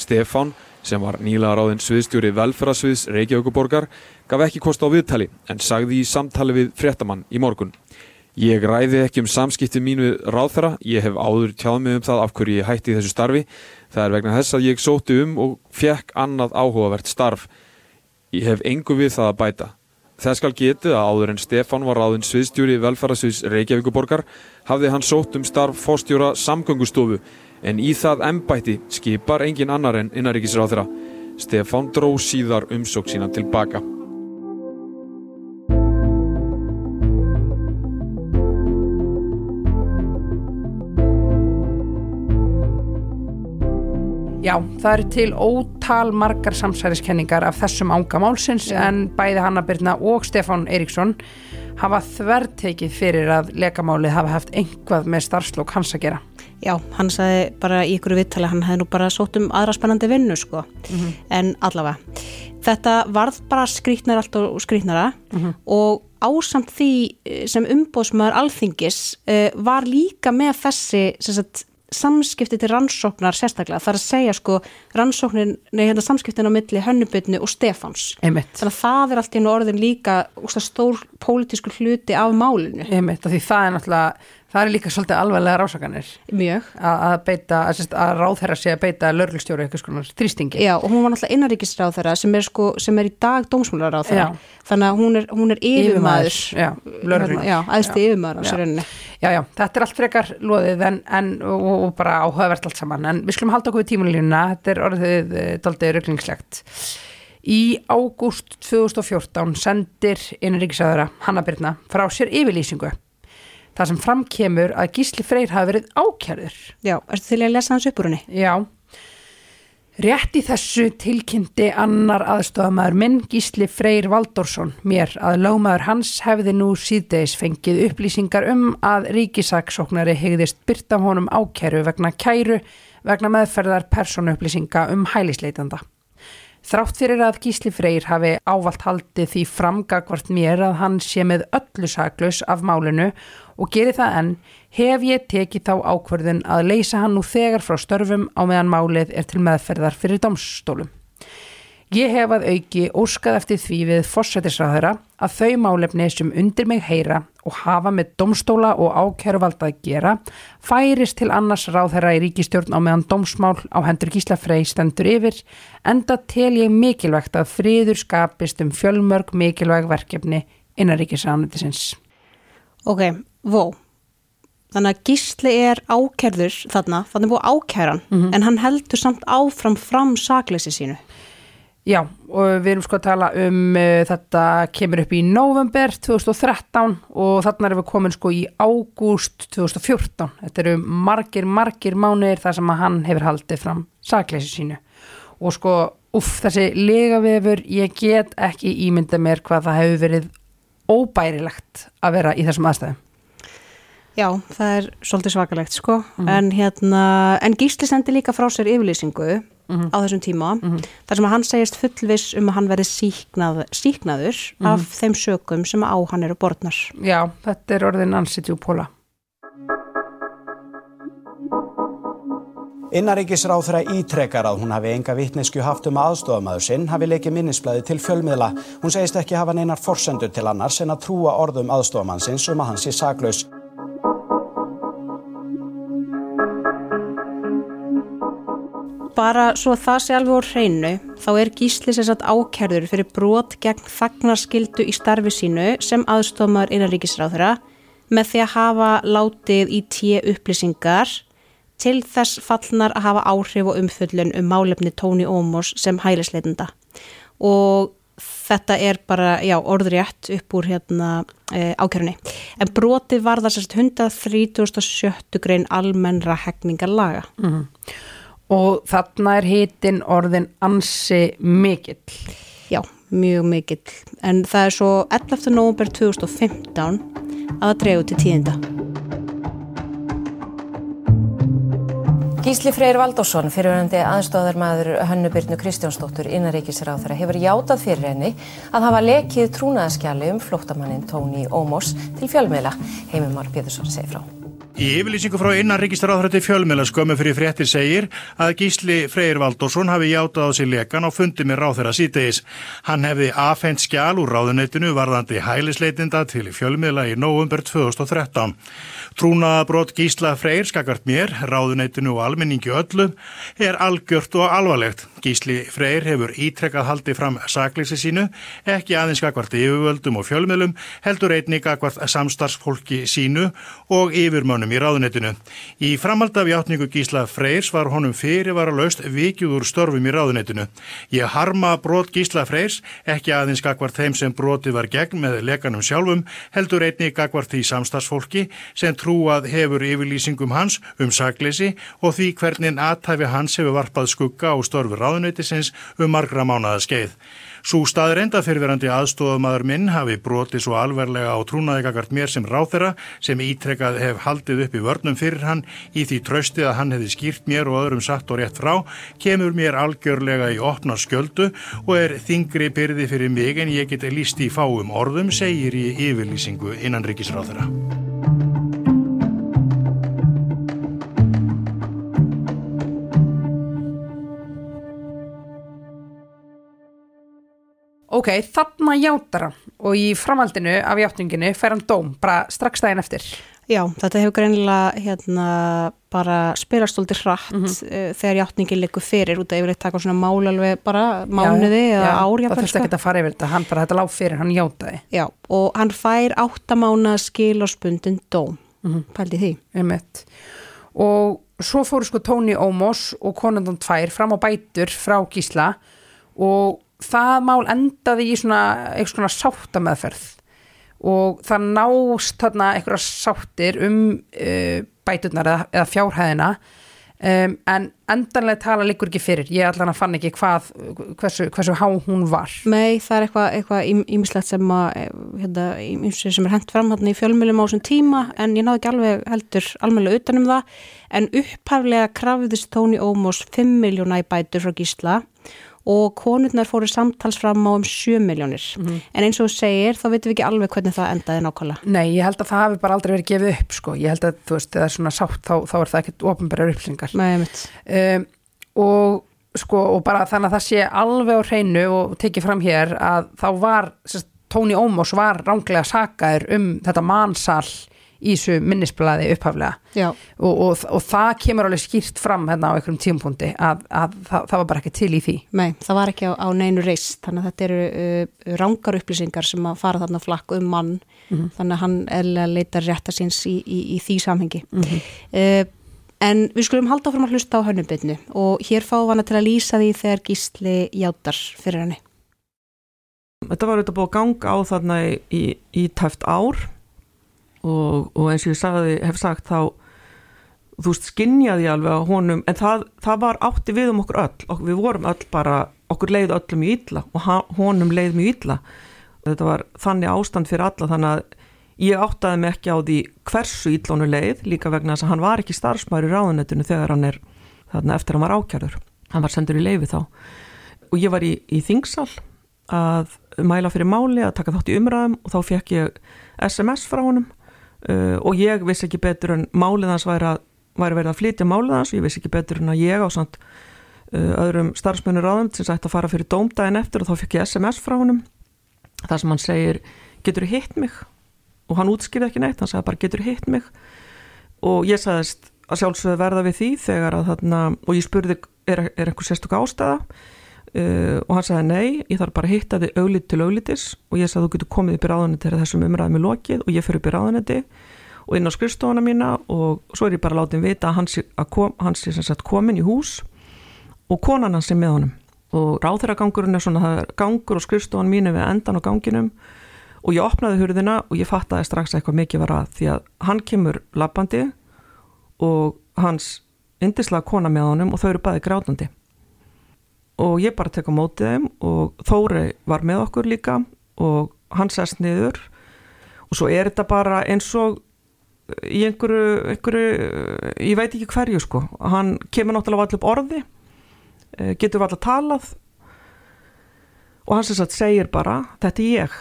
Stefán sem var nýlega ráðin sviðstjóri velferðarsviðs Reykjavíkuborgar, gaf ekki kost á viðtali en sagði í samtali við fréttamann í morgun. Ég ræði ekki um samskipti mín við ráðherra, ég hef áður tjáð mig um það af hverju ég hætti þessu starfi. Það er vegna þess að ég sótti um og fekk annað áhugavert starf. Ég hef engu við það að bæta. Það skal getið að áður en Stefán var ráðin sviðstjóri velferðarsviðs Reykjavíkuborgar hafði hann sótt um starf fórstjóra samgöngustofu en í það embætti skipar engin annar en innaríkisráð þeirra. Stefán dró síðar umsók sína tilbaka. Já, það eru til ótal margar samsæriskenningar af þessum ánga málsins en bæði Hanna Birna og Stefán Eiríksson hafa þvertekið fyrir að lekamálið hafa haft einhvað með starfslokk hans að gera. Já, hann sagði bara í ykkur viðtali, hann hefði nú bara sótt um aðra spennandi vinnu, sko. En allavega, þetta varð bara skrýtnar allt og skrýtnara og ásamt því eh, sem umbóðsmaður alþingis uh, var líka með þessi sem sagt, samskipti til rannsóknar sérstaklega, það er að segja sko rannsóknin, nei hérna samskiptin á milli hönnubitnu og Stefáns. Þannig að það er allt í orðin líka stór pólitísku hluti af málinu. Einmitt, því það er náttúrulega, það er líka svolítið alveglega rásakanir. Mjög. Að, beita, að, að ráðherra sé að beita lörglustjóri eitthvað skonar þrýstingi. Já, og hún var náttúrulega innaríkisráð þeirra sem er sko, sem er í dag. Já. Þannig að hún er, hún er yfirmaður. Já, lögreglu. Já, æðsti yfirmaður á sér rauninni. Já, já, þetta er allt frekar loðið en, en, og, og bara áhugavert allt saman en við skulum halda okkur við tímunlínuna þetta er orðið e, daldið rauglingslegt Í ágúst 2014 sendir innríkisaðara Hanna Birna frá sér yfirlýsingu það sem framkemur að Gísli Freyr hafi verið ákjærður Já, ertu til að lesa hans upp úr henni? Já Rétt í þessu tilkynnti annar aðstofamæður minn Gísli Freyr Valdórsson mér að lögmaður hans hefði nú síðdeis fengið upplýsingar um að ríkisaksóknari hegðist byrta honum ákæru vegna kæru vegna meðferðar persónuupplýsinga um hælisleitanda. Þrátt fyrir að Gísli Freyr hafi ávalt haldið því framgagvart mér að hann sé með öllu saklaus af málinu og geri það enn, hef ég tekið þá ákvörðun að leysa hann nú þegar frá störfum á meðan málið er til meðferðar fyrir domstólum. Ég hef að auki óskað eftir því við fórsættisráðara að þau málefni sem undir mig heyra og hafa með domstóla og ákæruvalda að gera færist til annars ráðherra í ríkistjórn á meðan domsmál á hendur Gísla Frey stendur yfir enda tel ég mikilvægt að friður skapist um fjölmörg mikilvæg verkefni innan ríkisráðanættisins. Ok, vó. Þannig að Gísli er ákærður þarna, þannig búið ákæran, en hann heldur samt áfram fram sakleysi sínu. Já, og við erum sko að tala um uh, þetta kemur upp í november 2013 og þarna erum við komin sko í ágúst 2014. Þetta eru margir, margir mánuðir þar sem að hann hefur haldið fram sakleysi sínu. Og sko, uff, þessi legavefur, ég get ekki ímynda mér hvað það hefur verið óbærilegt að vera í þessum aðstæðum. Já, það er svolítið svakalegt sko, en hérna, en Gísli sendi líka frá sér yfirlýsingu á þessum tíma, þar sem að hann segist fullviss um að hann verði síknað, síknaður af þeim sökum sem á hann eru borðnar. Já, þetta er orðin ansið djúpóla. Innaríkisráþra ítrekar að hún hafi enga vittnesku haft um aðstofamæður sinn hafi leikið minnisblæði til fjölmiðla. Hún segist ekki hafa neinar forsendur til annars en að trúa orðum aðstofamannsins um að hann sé saklaus. Bara svo það sé alveg úr hreinu, þá er Gísli sér satt ákærður fyrir brot gegn þagnarskildu í starfi sínu sem aðstofmaður innaríkisráþra með því að hafa látið í tíu upplýsingar til þess fallnar að hafa áhrif og umföllun um málefni Tóni Ómors sem hælisleitenda. Og þetta er bara, já, orðrétt upp úr hérna e, ákjörunni. En brotið var það sérst 137. grein almennra hegningarlaga. Mm Og þarna er hitin orðin ansi mikill. Já, mjög mikill. En það er svo 11. november 2015 að það dregu til tíðinda. Gísli Freyr Valdásson, fyrirverandi aðstofðarmaður Hönnubyrnu Kristjánsdóttur innaríkisráþara hefur játað fyrir henni að hafa lekið trúnaðaskjali um flóttamannin Tóni Ómors til fjölmiðla. Heimimár Pétursson segir frá. Í yfirlýsingu frá innanríkisráðhrætti fjölmiðla skömmu fyrir fréttir segir að Gísli Freyr Valdórsson hafi játað á sig lekan á fundi með ráðherra sítegis. Hann hefði afhengt skjál úr ráðuneytinu varðandi hælisleitinda til fjölmiðla í nóvumber 2013. Trúnaðabrot Gísla Freyr skakart mér, ráðuneytinu og almenningi öllu er algjört og alvarlegt. Gísli Freyr hefur ítrekkað haldið fram sakleysi sínu, ekki aðeins skakvart yfirvöldum og fjölmiðlum, heldur einnig skakvart samstarfsfólki sínu og yfirmönnum í ráðuneytinu. Í framhald af játningu Gísla Freyrs var honum fyrirvara laust vikið úr störfum í ráðuneytinu. Ég harma brot Gísla Freyrs, ekki aðeins skakvart þeim sem brotið var gegn með lekanum sjálfum, heldur einnig skakvart því samstarfsfólki sem trúað hefur yfirlýsingum hans um sakleysi og því hvernig aðtæfi hans hefur varpað skugga á störfu ráðuneytisins um margra mánaða skeið. Sú staður enda fyrirverandi aðstofamaður minn hafi brotið svo alverlega á trúnaðegagart mér sem ráþera sem ítrekkað hef haldið upp í vörnum fyrir hann í því trösti að hann hefði skýrt mér og öðrum satt og rétt frá, kemur mér algjörlega í opna skjöldu og er þingri byrði fyrir mig en ég geti líst í fáum orðum, segir í yfirlýsingu innan ríkisráþera. Ok, þarna játar hann og í framhaldinu af játninginu fær hann dóm bara strax daginn eftir. Já, þetta hefur greinilega hérna bara spilastóldi hratt mm -hmm. þegar játningin liggur fyrir út af yfirleitt taka svona mál alveg bara mánuði já, eða já, árjafn. Það þurfti ekki að fara yfir þetta, hann bara þetta lág fyrir, hann játaði. Já, og hann fær áttamána skil og spundin dóm, mm -hmm. pældi því. Einmitt. Og svo fóru sko Tóni Ómos og konundan tvær fram á bætur frá Gísla og það mál endaði í svona eitthvað svona sáttameðferð. Og það nást þarna eitthvað sáttir um uh, bæturnar eða, eða fjárhæðina. Um, en endanlega tala líkur ekki fyrir. Ég allan að fann ekki hvað hversu, hversu há hún var. Nei, það er eitthvað, eitthvað ímislegt sem að hérna, sem er hendt fram hérna í fjölmjölum á þessum tíma en ég náðu ekki alveg heldur almennilega utanum það. En upphaflega krafðist Tóni Ómos 5 miljóna í bætur frá Gísla og konurnar fóru samtals fram á um 7 miljónir Mhm. en eins og þú segir þá veitum við ekki alveg hvernig það endaði nákvæmlega Nei, ég held að það hafi bara aldrei verið gefið upp sko. ég held að þú veist, það er svona sátt þá, þá er það ekkert ofinbærar upplýsingar Nei, um, og sko og bara þannig að það sé alveg á hreinu og tekið fram hér að þá var sérst, Tóni Ómos var ránglega sakaður um þetta mansal í þessu minnisblæði upphaflega Já. og, og, og það kemur alveg skýrt fram hérna á einhverjum tímapunkti að, að það, það var bara ekki til í því Nei, það var ekki á, á neinu reist, þannig að þetta eru uh, rángar upplýsingar sem að fara þarna flakk um mann, Mhm. þannig að hann eða leitar rétta síns í, í, í því samhengi. Mhm. uh, en við skulum halda áfram að hlusta á hönnubitnu og hér fáum við hana til að lýsa því þegar gísli játar fyrir henni. Þetta var auðvitað búið að ganga á þarna í, í, í tæft ár og, og eins og ég sagði, hef sagt þá þú veist, skinjaði ég alveg á honum en það, það var átti við um okkur öll. Og við vorum öll bara, okkur leið öllum mjög illa og honum leið mjög illa. Þetta var þannig ástand fyrir alla þannig að ég áttaði mig ekki á því hversu illónu leið líka vegna þess að hann var ekki starfsmæri í ráðunettinu þegar hann er þarna eftir að hann var ákjærður hann var sendur í leifi þá. Og ég var í, í þingsal að mæla fyrir máli að taka þátt í umræðum og þá fekk ég SMS frá honum uh, og ég vissi ekki betur en málið hans væri, væri verið að flytja málið hans. Og ég vissi ekki betur en að ég á samt uh, öðrum starfsmennur ráðum sem sætti að fara fyrir dómdægin eftir og þá fekk ég SMS frá honum. Þar sem hann segir getur hitt mig? Og hann útskýrði ekki neitt, hann sagði bara getur hitt mig? Og ég sagðist að sjálfsögðu verða við því þegar að þarna og ég spurði er, er einhver sérstök ástæða uh, og hann sagði nei, ég þarf bara að hitta þið auglít til auglitis. Og ég sagði þú getur komið upp í ráðunetti þegar þessum umræðum er lokið og ég fyrir upp í ráðunetti og inn á skrifstofana mína og svo er ég bara látið vita að hans, að kom, hans er sem sagt komin í hús og konan hans er með honum. Og ráþeiragangurinn er svona það er gangur og skrifstofan mínu við endan á ganginum og ég opnaði hurðina og ég fattaði strax að eitthvað mikið var að því að hann kemur lappandi og hans indislega kona með honum og þau eru bæði grátandi og ég bara tek á mótið þeim og Þóri var með okkur líka og hann sest niður og svo er þetta bara eins og í einhverju, einhverju ég veit ekki hverju sko. Hann kemur náttúrulega allir upp orði eh, getur allir talað og hann sem sagt segir bara þetta er ég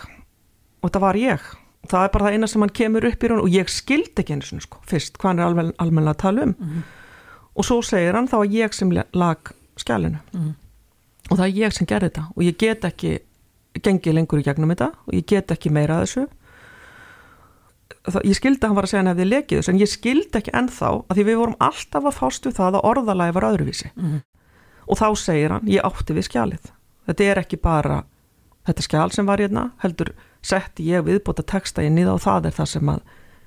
og þetta var ég. Það er bara það eina sem hann kemur upp í raun og ég skildi ekki einu sinni sko fyrst hvað hann er almen, almennilega að tala um. Og svo segir hann þá að ég sem lag skjælinu Mhm. Og það er ég sem gerði þetta. Og ég get ekki gengið lengur í gegnum þetta. Og ég get ekki meira að þessu. Það, ég skildi að hann var að segja hefði lekið þessu en ég skildi ekki ennþá að því við vorum alltaf að fást við það að orðalagi var öðruvísi. Mhm. og þá segir hann ég átti við skjalið. Þetta er ekki bara þetta skjal sem var hérna heldur setti ég viðbóta texta í niða og það er það sem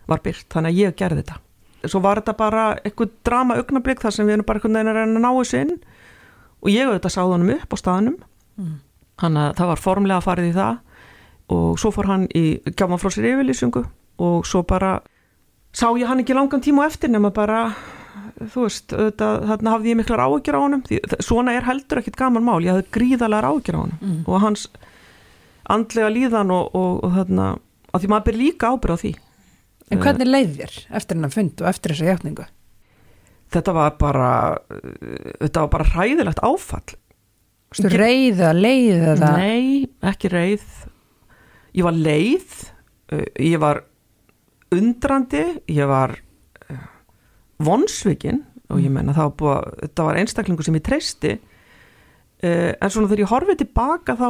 var byrt þannig að ég gerði þetta. Svo var þetta bara eitthvað drama augnablík þar sem við erum bara einhvern veginn að reyna að ná þessu inn og ég auðvitað sáði honum upp á staðnum. Mm. þannig að það var formlega farið í það. Og svo fór hann í gjáma frá sér yfirlýsingu. Og svo bara sá ég hann ekki langan tíma eftir nema bara þú veist, auðvitað, þarna hafði ég miklar áhyggjur á honum. Því, svona er heldur ekkit gaman mál. Ég hafði gríðalega áhyggjur á honum. Mm. og hans andlega líðan og, og, og þarna, að því maður ber líka ábyrð á því. En hvernig leið þér eftir hennar fund og eftir þessa hjáttningu? Þetta var bara uh, þetta var bara hræðilegt áfall Stu reið eða leið eða? Nei, ekki reið ég var leið uh, ég var undrandi ég var uh, vonsvikin og ég menna það var búið að þetta var einstaklingu sem ég treysti en svona þegar ég horfið tilbaka þá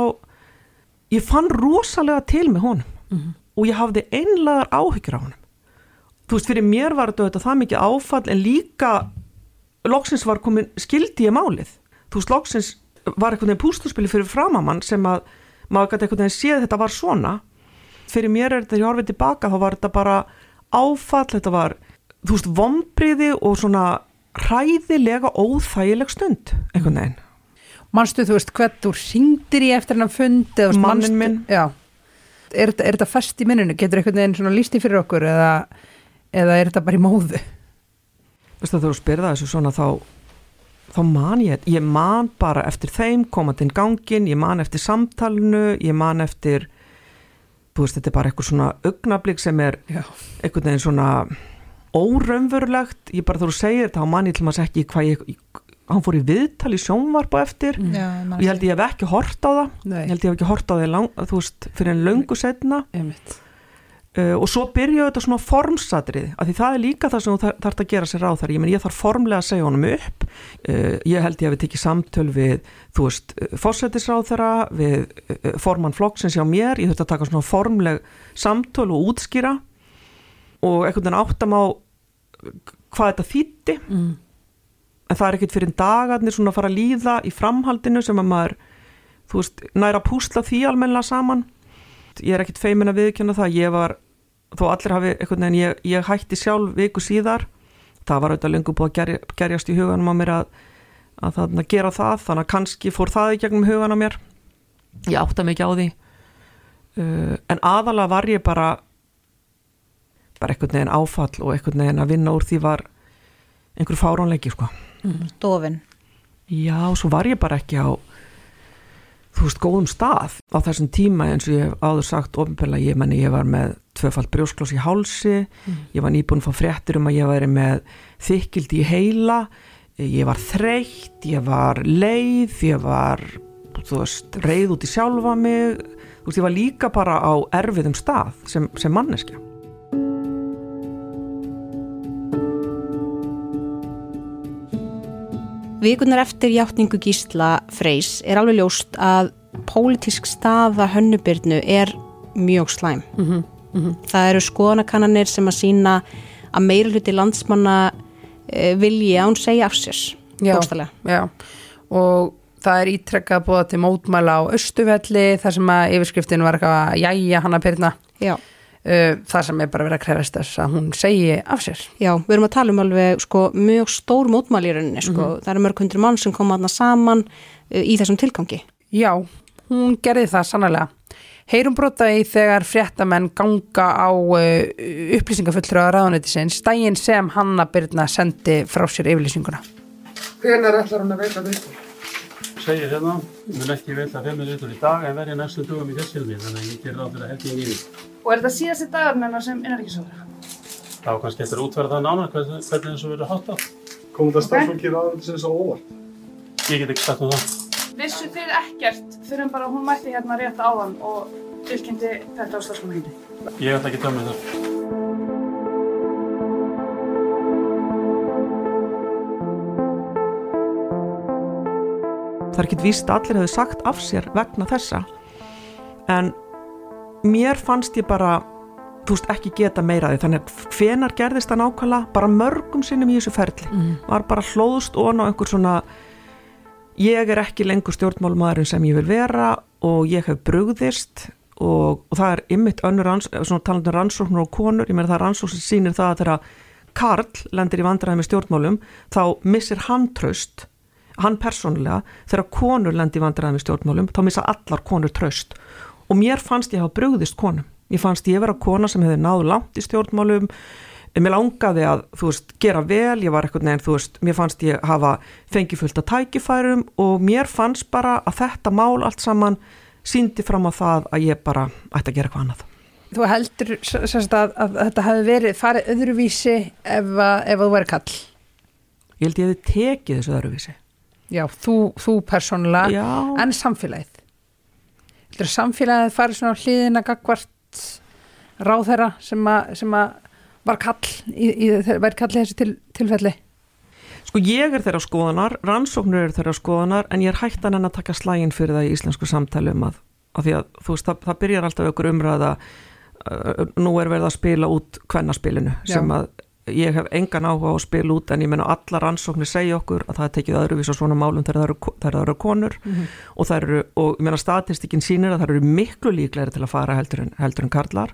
ég fann rosalega til með honum Mhm. og ég hafði einlegar áhyggjur á honum þú veist, fyrir mér var þetta það mikið áfall en líka loksins var komin, skildi ég málið þú veist, loksins var einhvern veginn pústurspili fyrir framamann sem að maður gæti einhvern veginn séð þetta var svona fyrir mér er þetta, ég horfið tilbaka þá var þetta bara áfall, þetta var þú veist, vombriði og svona hræðilega óþægileg stund einhvern veginn Manstu þú veist hvert þú ringdir í eftir hennar fund eða, þú veist, Manninn manstu- minn. Já, er, er þetta fest í minninu? Getur veginn svona lísti fyrir okkur eða, eða er þetta bara í móðu? Veistu að þú spyrða þessu svona þá þá man ég, ég man bara eftir þeim komandi inn gangin, ég man eftir samtalinu, ég man eftir þú veist, þetta er bara eitthvað svona augnablík sem er Já. einhvern veginn svona óraunverulegt ég bara þú segir þetta, þá man ég til maður ekki hvað ég, hann fór í viðtal í sjónvarp á eftir Já, og ég held ég hef ekki hort á það Nei. ég held ég hef ekki hort á það lang, þú veist, fyrir en löngu setna Einmitt. Uh, og svo byrjuðu þetta svona formsatrið af því það er líka það sem þú þar- þarft að gera sér ráð þar. Ég menn ég þarf formlega að segja honum upp. Uh, ég held ég að við tekið samtöl við þú veist, fórsetisráð þeirra við uh, formann flokksins hjá mér. Ég þurfti að taka svona formleg samtöl og útskýra og einhvern veginn áttam á hvað þetta þýtti Mm. en það er ekkert fyrir dagarnir svona að fara að líða í framhaldinu sem að maður þú veist, næra að púsla því almennilega saman. Ég er ekkert feimin að viðkjanna það. Ég var, þó allir hafi einhvern veginn, ég, ég hætti sjálf viku síðar. Það var auðvitað lengur búið að gerja, gerjast í huganum á mér að, að þarna gera það, þannig að kannski fór það í gegnum hugan á mér. Ég átta mikið á því. Uh, en aðalega var ég bara bara einhvern veginn áfall og einhvern veginn að vinna úr því var einhver fáránleiki sko. Dofin. Já, svo var ég bara ekki á þú veist, góðum stað. Á þessum tíma eins og ég hef áður sagt ofinbegla, ég menni ég var með tvöfald brjósklós í hálsi. Ég var nýbúin að fá fréttur um að ég væri með þykildi í heila. Ég var þreytt, ég var leið, ég var þú veist, reið út í sjálfa mig. Þú veist, ég var líka bara á erfiðum stað sem, sem manneskja Vikunar eftir hjáttningu Gísla Freys er alveg ljóst að pólitísk staða hönnubyrnu er mjög slæm. Mhm, mhm. Það eru skoðanakannanir sem að sína að meira hluti landsmanna e, vilji að hún segja af sér. Já, já, og það er ítrekkað búið til mótmæla á Östuvelli þar sem að yfirskriftin var eitthvað að jæja hana Pyrna Já. Uh, það sem er bara verið að krefast þess að hún segi af sér Já, við erum að tala um alveg sko, mjög stór mótmæli í rauninni sko. Mhm. það eru mörg hundru mann sem koma aðna saman uh, í þessum tilgangi Já, hún gerði það sannlega Heyrum brota í þegar fréttamenn ganga á uh, upplýsingafullur á ráðunætisins daginn sem Hanna Byrna sendi frá sér yfirlýsinguna Hvenær ætlar hún að veita viðtal? Segir hérna, mun ekki veita fimm viðtal í dag en verði næstu dugum í þessilmi, að að í. Og er þetta síðasti dagur hennar sem innanríkisóður? Þá kannski eftir að útverða það nánar hvernig, hvernig þessu verður hátt á. Komum þetta starfsfólki ráðunætisins á óvart? Ég get ekki sagt um það. Vissu þið ekkert fyrir en bara hún mætti hérna rétt áðan og tilkynnti þetta á starfsfólkinu? Ég ætla ekki að döma það. það er ekkit víst að allir hefðu sagt af sér vegna þessa en mér fannst ég bara þú veist ekki geta meira því. Þannig að hvenar gerðist það nákvæmlega? Bara mörgum sinnum í þessu ferli. Mhm. var bara hlóðst ón á einhver svona ég er ekki lengur stjórnmálmaðurinn sem ég vil vera og ég hef brugðist og, og það er ymmit önnur talandi um rannsóknur og konur, ég meina það er rannsókn sem sýnir það að þegar Karl lendir í vandræði með stjórnmálum þá missir hann tröst hann persónulega, þegar konur lendi í vandræðum í stjórnmálum, þá missa allar konur tröst og mér fannst ég hafa brugðist konum, ég fannst ég vera kona sem hefði náð langt í stjórnmálum. Mér langaði að, þú veist, gera vel. Ég var eitthvað neginn, þú veist, mér fannst ég hafa fengið fullt af tækifærum. Og mér fannst bara að þetta mál allt saman síndi fram á það að ég bara ætti að gera eitthvað annað. Þú heldur sérst að, að þetta hefði verið farið öðruvísi ef, að, ef að þú væri kall Ég held ég hefði tekið þessu öðruvísi. Já, þú, þú persónulega en samfélagið samfélagið farið svona á hliðina gagvart ráðherra sem að, sem að var kall í, í, væri kall í þessu til, tilfelli Sko ég er þeirra skoðanar, rannsóknur er þeirra skoðanar en ég er hættan en að taka slægin fyrir það í íslensku samtali um að, að því að þú veist, það, það byrjar alltaf ykkur umræða uh, nú er verið að spila út kvennaspilinu Já. sem að ég hef engan áhuga á að spila út en ég menna alla rannsóknir segja okkur að það tekið öðruvís á svona málum þegar það eru, það eru konur Mhm. og það eru, og ég menna statistikinn sýnir að það eru miklu líklegri til að fara heldur en, heldur en karlar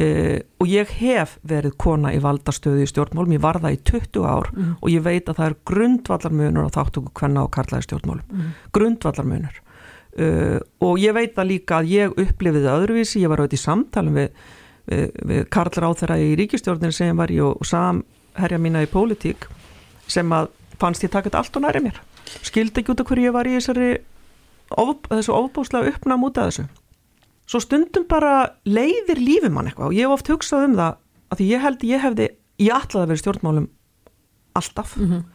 uh, og ég hef verið kona í valdastöðu í stjórnmálum, ég var það í 20 ár Mhm. og ég veit að það er grundvallarmunur á þáttöku hvenna og karla í stjórnmálum Mhm. grundvallarmunur uh, og ég veit að líka að ég upplifið það öðruvísi, ég var auðvitað í samtalum við, við, Karl Ráþæra í ríkistjórnir sem var í og, samherja mína í pólitík sem að fannst ég þetta allt og næri mér. Skildi ekki út af hverju ég var í þessari of, þessu ofbúslega uppnám út af þessu. Svo stundum bara leiðir lífi mann eitthvað og ég hef oft hugsað um það að því ég held ég hefði, ég ætlaði að vera stjórnmálum alltaf. Mhm.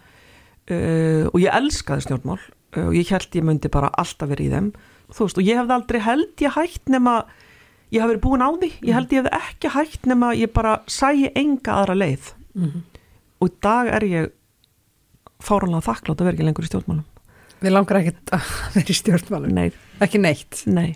uh, og ég elskaði stjórnmál uh, og ég held ég myndi bara alltaf vera í þeim. Veist og ég hefði aldrei held ég hægt nema ég hafi verið búin á því, ég held ég hef ekki hægt nema ég bara sæi enga aðra leið. Mhm. og í dag er ég fáranlega þakklátt að vera ekki lengur í stjórnmálum. Við langar ekkert að vera í stjórnmálum. Nei. Ekki neitt. Nei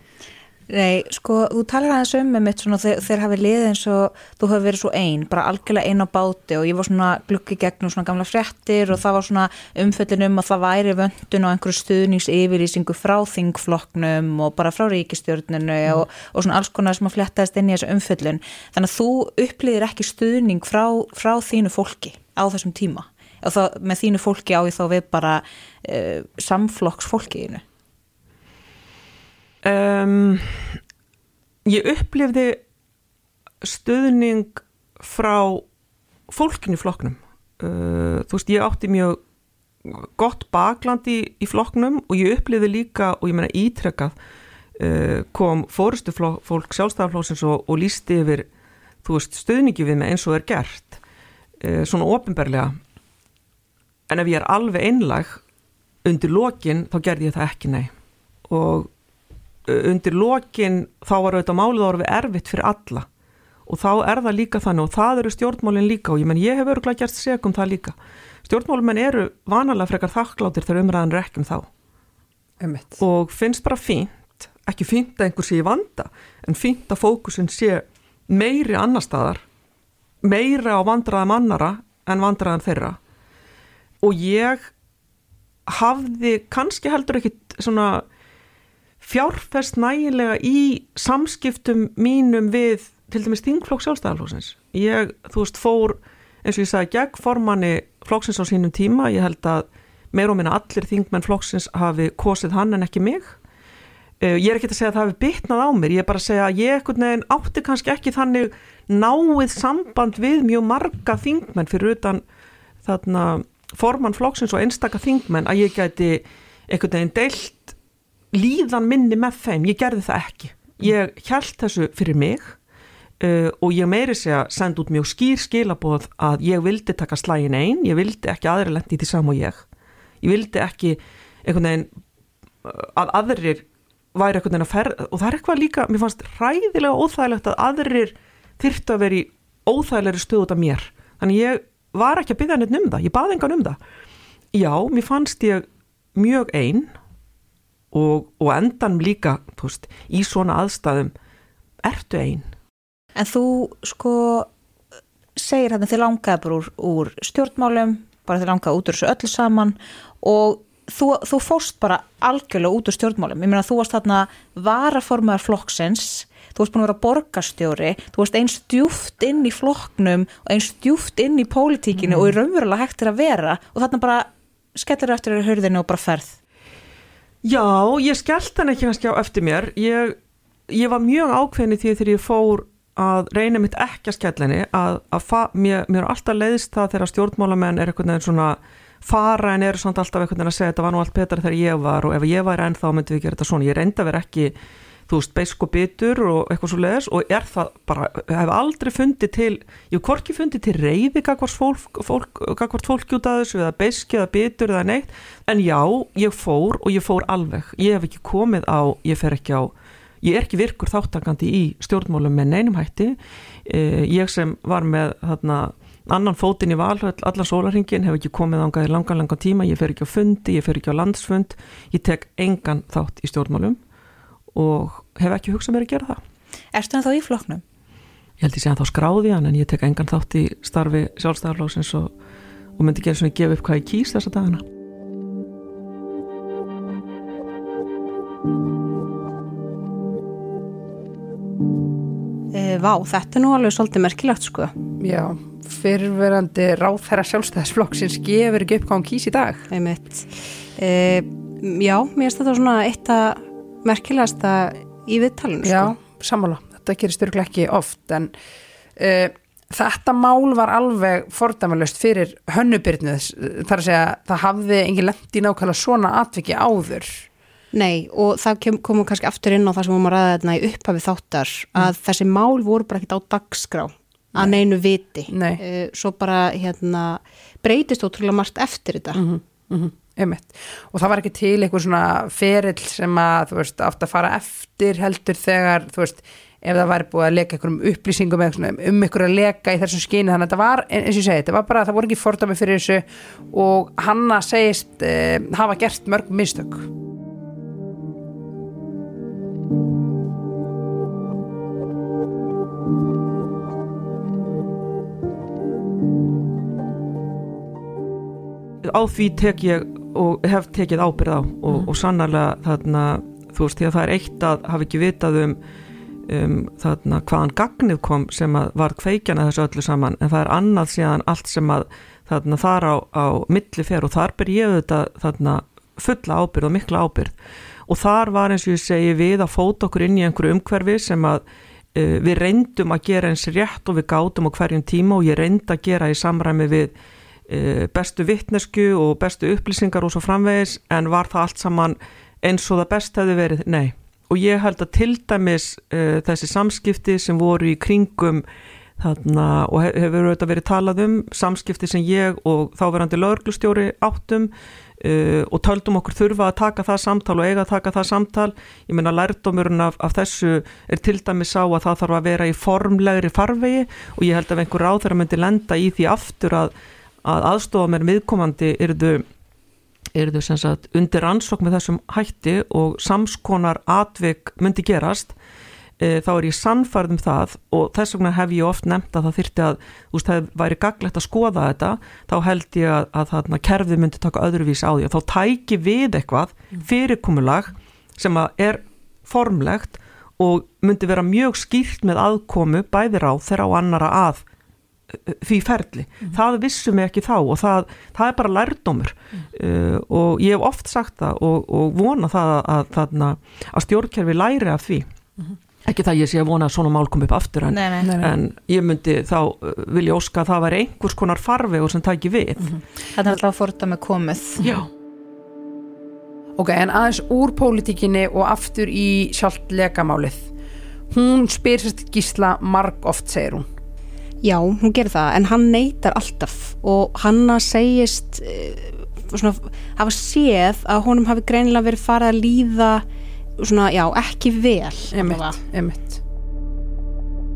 Nei, sko, þú talar aðeins um með mitt svona þegar, þegar hafi liðið eins og þú hafi verið svo ein, bara algjörlega ein á báti og ég var svona glukki gegnum svona gamla fréttir og það var svona umföllin um að það væri vöndun og einhverju stuðnings yfirlýsingu frá þingflokknum og bara frá ríkistjórninu og, og svona alls konar sem að fléttaðist inn í þessu umföllin. Þannig að þú upplýðir ekki stuðning frá, frá þínu fólki á þessum tíma og þá með þínu fólki á ég þá við bara uh, samflokks fólkiðinu. Um, ég upplifði stuðning frá fólkinu í flokknum. Uh, þú veist ég átti mjög gott bakland í, í flokknum og ég upplifði líka og ég meina ítrekkað uh, kom fórustu fólk sjálfstæðarflóksins og, og lísti yfir þú veist stuðningi við mig eins og er gert uh, svona ofinberlega en ef ég er alveg einlag undir lokin þá gerði ég það ekki nei. Og undir lokin þá var auðvitað málið orðið erfitt fyrir alla. Og þá er það líka þannig og það eru stjórnmálinn líka og ég menn ég hef örgulega gert segum það líka. Stjórnmálinn eru vanalega frekar þakkláttir þegar umræðan rekkum þá. Einmitt. og finnst bara fínt ekki fínt að einhver sé í vanda en fínt að fókusin sé meiri annar staðar meiri á vandraðum annara en vandraðum þeirra. Og ég hafði kannski heldur ekkit svona fjárfest nægilega í samskiptum mínum við til dæmis þingflokk sjálfstæðarflóksins ég, þú veist, fór eins og ég sagði gegn formanni flokksins á sínum tíma. Ég held að meir og minna allir þingmenn flokksins hafi kosið hann en ekki mig. Uh, ég er ekki að segja að það hafi bytnað á mér, ég er bara að segja að ég ekkert neginn átti kannski ekki þannig náið samband við mjög marga þingmenn fyrir utan þarna formann flokksins og einstaka þingmenn að ég gæti einhvern veginn deilt líðan minni með þeim, ég gerði það ekki. Ég held þessu fyrir mig uh, og ég meiri segja senda út mjög skýr skilaboð að ég vildi taka slægin einn, ég vildi ekki aðri lendi í því sam og ég. Ég vildi ekki einhvern veginn að aðrir væri einhvern veginn að ferð og það er eitthvað líka, mér fannst ræðilega óþægilegt að aðrir þyrftu að vera í óþægilegri stöð út af mér. Þannig ég var ekki að byggja neitt um það. Ég baði engan um það. Já, mér fannst ég mjög einn og, og endan líka veist, í svona aðstæðum ertu einn En þú sko segir hérna þið langaði bara úr, úr stjórnmálum, bara þið langaði út úr þessu öllu saman og þú, þú fórst bara algjörlega út úr stjórnmálum. Ég meina þú varst þarna varaformaðar flokksins, þú varst búin að vera borgarstjóri, þú varst eins djúft inn í flokknum og eins djúft inn í pólitíkinu mm. og í raunverulega hægt er að vera og þarna bara skellir eftir hörðinu og bara ferð. Já, ég skellt hann ekki kannski á eftir mér. Ég, ég var mjög ákveðin í því þegar ég fór að reyna mitt ekki að skellinni að, að mér, mér alltaf leiðist það þegar stjórnmálamenn er einhvern veginn svona fara en eru samt alltaf einhvern veginn að segja þetta var nú allt betra þegar ég var og ef ég var enn þá myndi við gera þetta svona, ég reynda vera ekki þú veist, beisk og bitur og eitthvað svo leiðis og er það bara, hef aldrei fundið til, ég hef korki fundið til reyði gagvart fólk, fólk, fólki út af þessu eða beiski eða bitur eða neitt, en já, ég fór og ég fór alveg, ég hef ekki komið á, ég fer ekki á ég er ekki virkur þáttakandi í stjórnmálum með neinum hætti. Eh, ég sem var með þarna, annan fótinn í val allan sólarhingin hef ekki komið ángaði langan langan tíma. Ég fer ekki á fundi, ég fer ekki á landsfund. Ég tek engan þátt í stjórnmálum og hef ekki hugsað mér að gera það Erstu hann þá í flokknum? Ég held ég sé að þá skráði hann en ég tek engan þátt í starfi sjálfstæðarlósins og, og myndi gera svona að gefa upp hvað ég kýst þessa dagana E, vá, þetta er nú alveg svolítið merkilegt sko. Já, fyrrverandi ráðherra sjálfstæðisflokksins gefur ekki upp hvað hann kýs í dag. Einmitt. E, já, mér finnst þetta svona eitt að merkilegasta í viðtalinu. Já, sko. sammála. Þetta gerir styrkla ekki oft en e, þetta mál var alveg fordæmalust fyrir hönnubyrnuð. Það er að segja, það hafði engin lendi nákvæmlega svona atviki áður. Nei og það kem, komum kannski aftur inn á það sem við máum að ræða þetta í upphafi þáttar að mm. þessi mál voru bara ekkit á dagskrá að neinu viti Nei. uh, svo bara hérna breytist ótrúlega margt eftir þetta mm -hmm, mm -hmm, og það var ekki til einhver svona ferill sem að þú veist átt að fara eftir heldur þegar þú veist ef það væri búið að leka einhverjum upplýsingum um einhverju að leka í þessu skyni. Þannig að þetta var, eins og ég segi, þetta var bara það voru ekki fordæmi fyrir þessu og Hanna segist uh, hafa gert mörg mistök. Á því tek ég og hef tekið ábyrð á og, Mhm. og sannarlega þarna þú veist því að það er eitt að hafa ekki vitað um, um þarna hvaðan gagnið kom sem að var kveikjana þessu öllu saman en það er annað síðan allt sem að þarna þar á, á milli fer og þar ber ég þetta þarna fulla ábyrð og mikla ábyrð og þar var eins og ég segi við að fóta okkur inn í einhverju umhverfi sem að uh, við reyndum að gera eins rétt og við gátum á hverjum tíma og ég reyndi að gera í samræmi við bestu vittnesku og bestu upplýsingar og svo framvegis en var það allt saman eins og það best hefði verið, nei. Og ég held að til dæmis uh, þessi samskipti sem voru í kringum þarna og hef- hefur auðvitað verið talað um samskipti sem ég og þáverandi lögreglustjóri áttum uh, og töldum okkur þurfa að taka það samtal og eiga að taka það samtal. Ég meina lærdómurinn af, af þessu er til dæmis sá að það þarf að vera í formlegri farvegi og ég held að einhver ráður myndi lenda í því aftur að, að aðstofa mér viðkomandi yrðu yrðu sem sagt undir rannsók með þessum hætti og samskonar atvik myndi gerast e, þá er ég sannfærð um það og þess vegna hef ég oft nefnt að það þyrfti að þú veist, það væri gaglegt að skoða þetta þá held ég að, að þarna kerfið myndi taka öðruvís á því. Og þá tæki við eitthvað fyrirkomulag sem að er formlegt og myndi vera mjög skýrt með aðkomu bæði ráð þeirra og annara að því ferli. Það vissum við ekki þá og það, það er bara lærdómur uh, og ég hef oft sagt það og, og vona það að, að, að, að stjórnkerfi læri af því ekki það ég sé að vona að svona mál kom upp aftur en, Nei, nei. Nei, en ég myndi þá uh, vilja óska að það væri einhvers konar farvegur sem tæki við Þetta er alltaf fórta með komið. Já. Ok, en aðeins úr pólitíkinni og aftur í sjálft lekamálið. Hún spyr sérst gísla marg oft, segir hún. Já, hún gerir það, en hann neytar alltaf og hanna segist eh, svona, hafa séð að honum hafi greinilega verið farið að líða svona, já, ekki vel Einmitt, einmitt.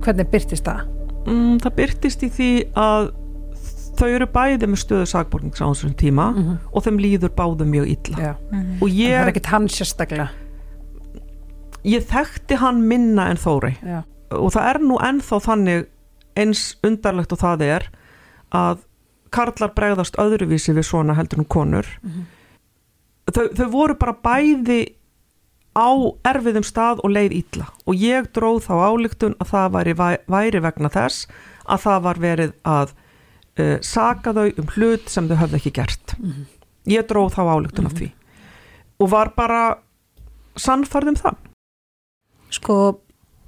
Hvernig byrtist það? Mm, það byrtist í því að þau eru bæði með stöðu sakbornings á þessum tíma og þeim líður báðum mjög illa Já. og ég, Það er ekkit hann sérstaklega. ég þekkti hann minna en Þóri Já. og það er nú ennþá þannig eins undarlegt og það er að karlar bregðast öðruvísi við svona heldur um konur. Þau, þau voru bara bæði á erfiðum stað og leið illa. Og ég dróð þá álíktun að það væri, væri vegna þess að það var verið að uh, saka þau um hlut sem þau höfðu ekki gert. Ég dróð þá álíktun af því. Og var bara sannfærð um það. Sko,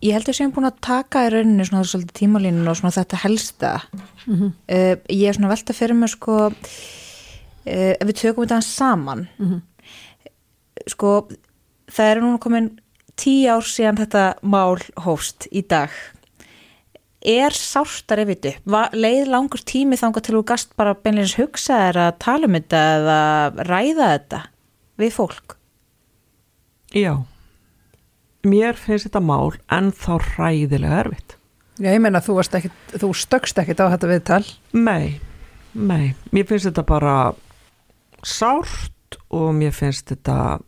ég held að séum búin að taka í rauninu svona svolítið tímalínu og svona þetta helsta. Mhm. uh, ég er svona velta fyrir mig sko, uh, ef við tökum þetta saman, sko, það er núna komin tíu ár síðan þetta mál hófst í dag. Er sártar ef þetta upp? Leið langur tími þangað til þú gast bara beinleins hugsa þér að tala um þetta eða ræða þetta við fólk? Já, mér finnst þetta mál ennþá ræðilega erfitt. Já, ég meina þú, ekkit, þú stökkst ekkit á þetta viðtal. Nei, nei, mér finnst þetta bara sárt og mér finnst þetta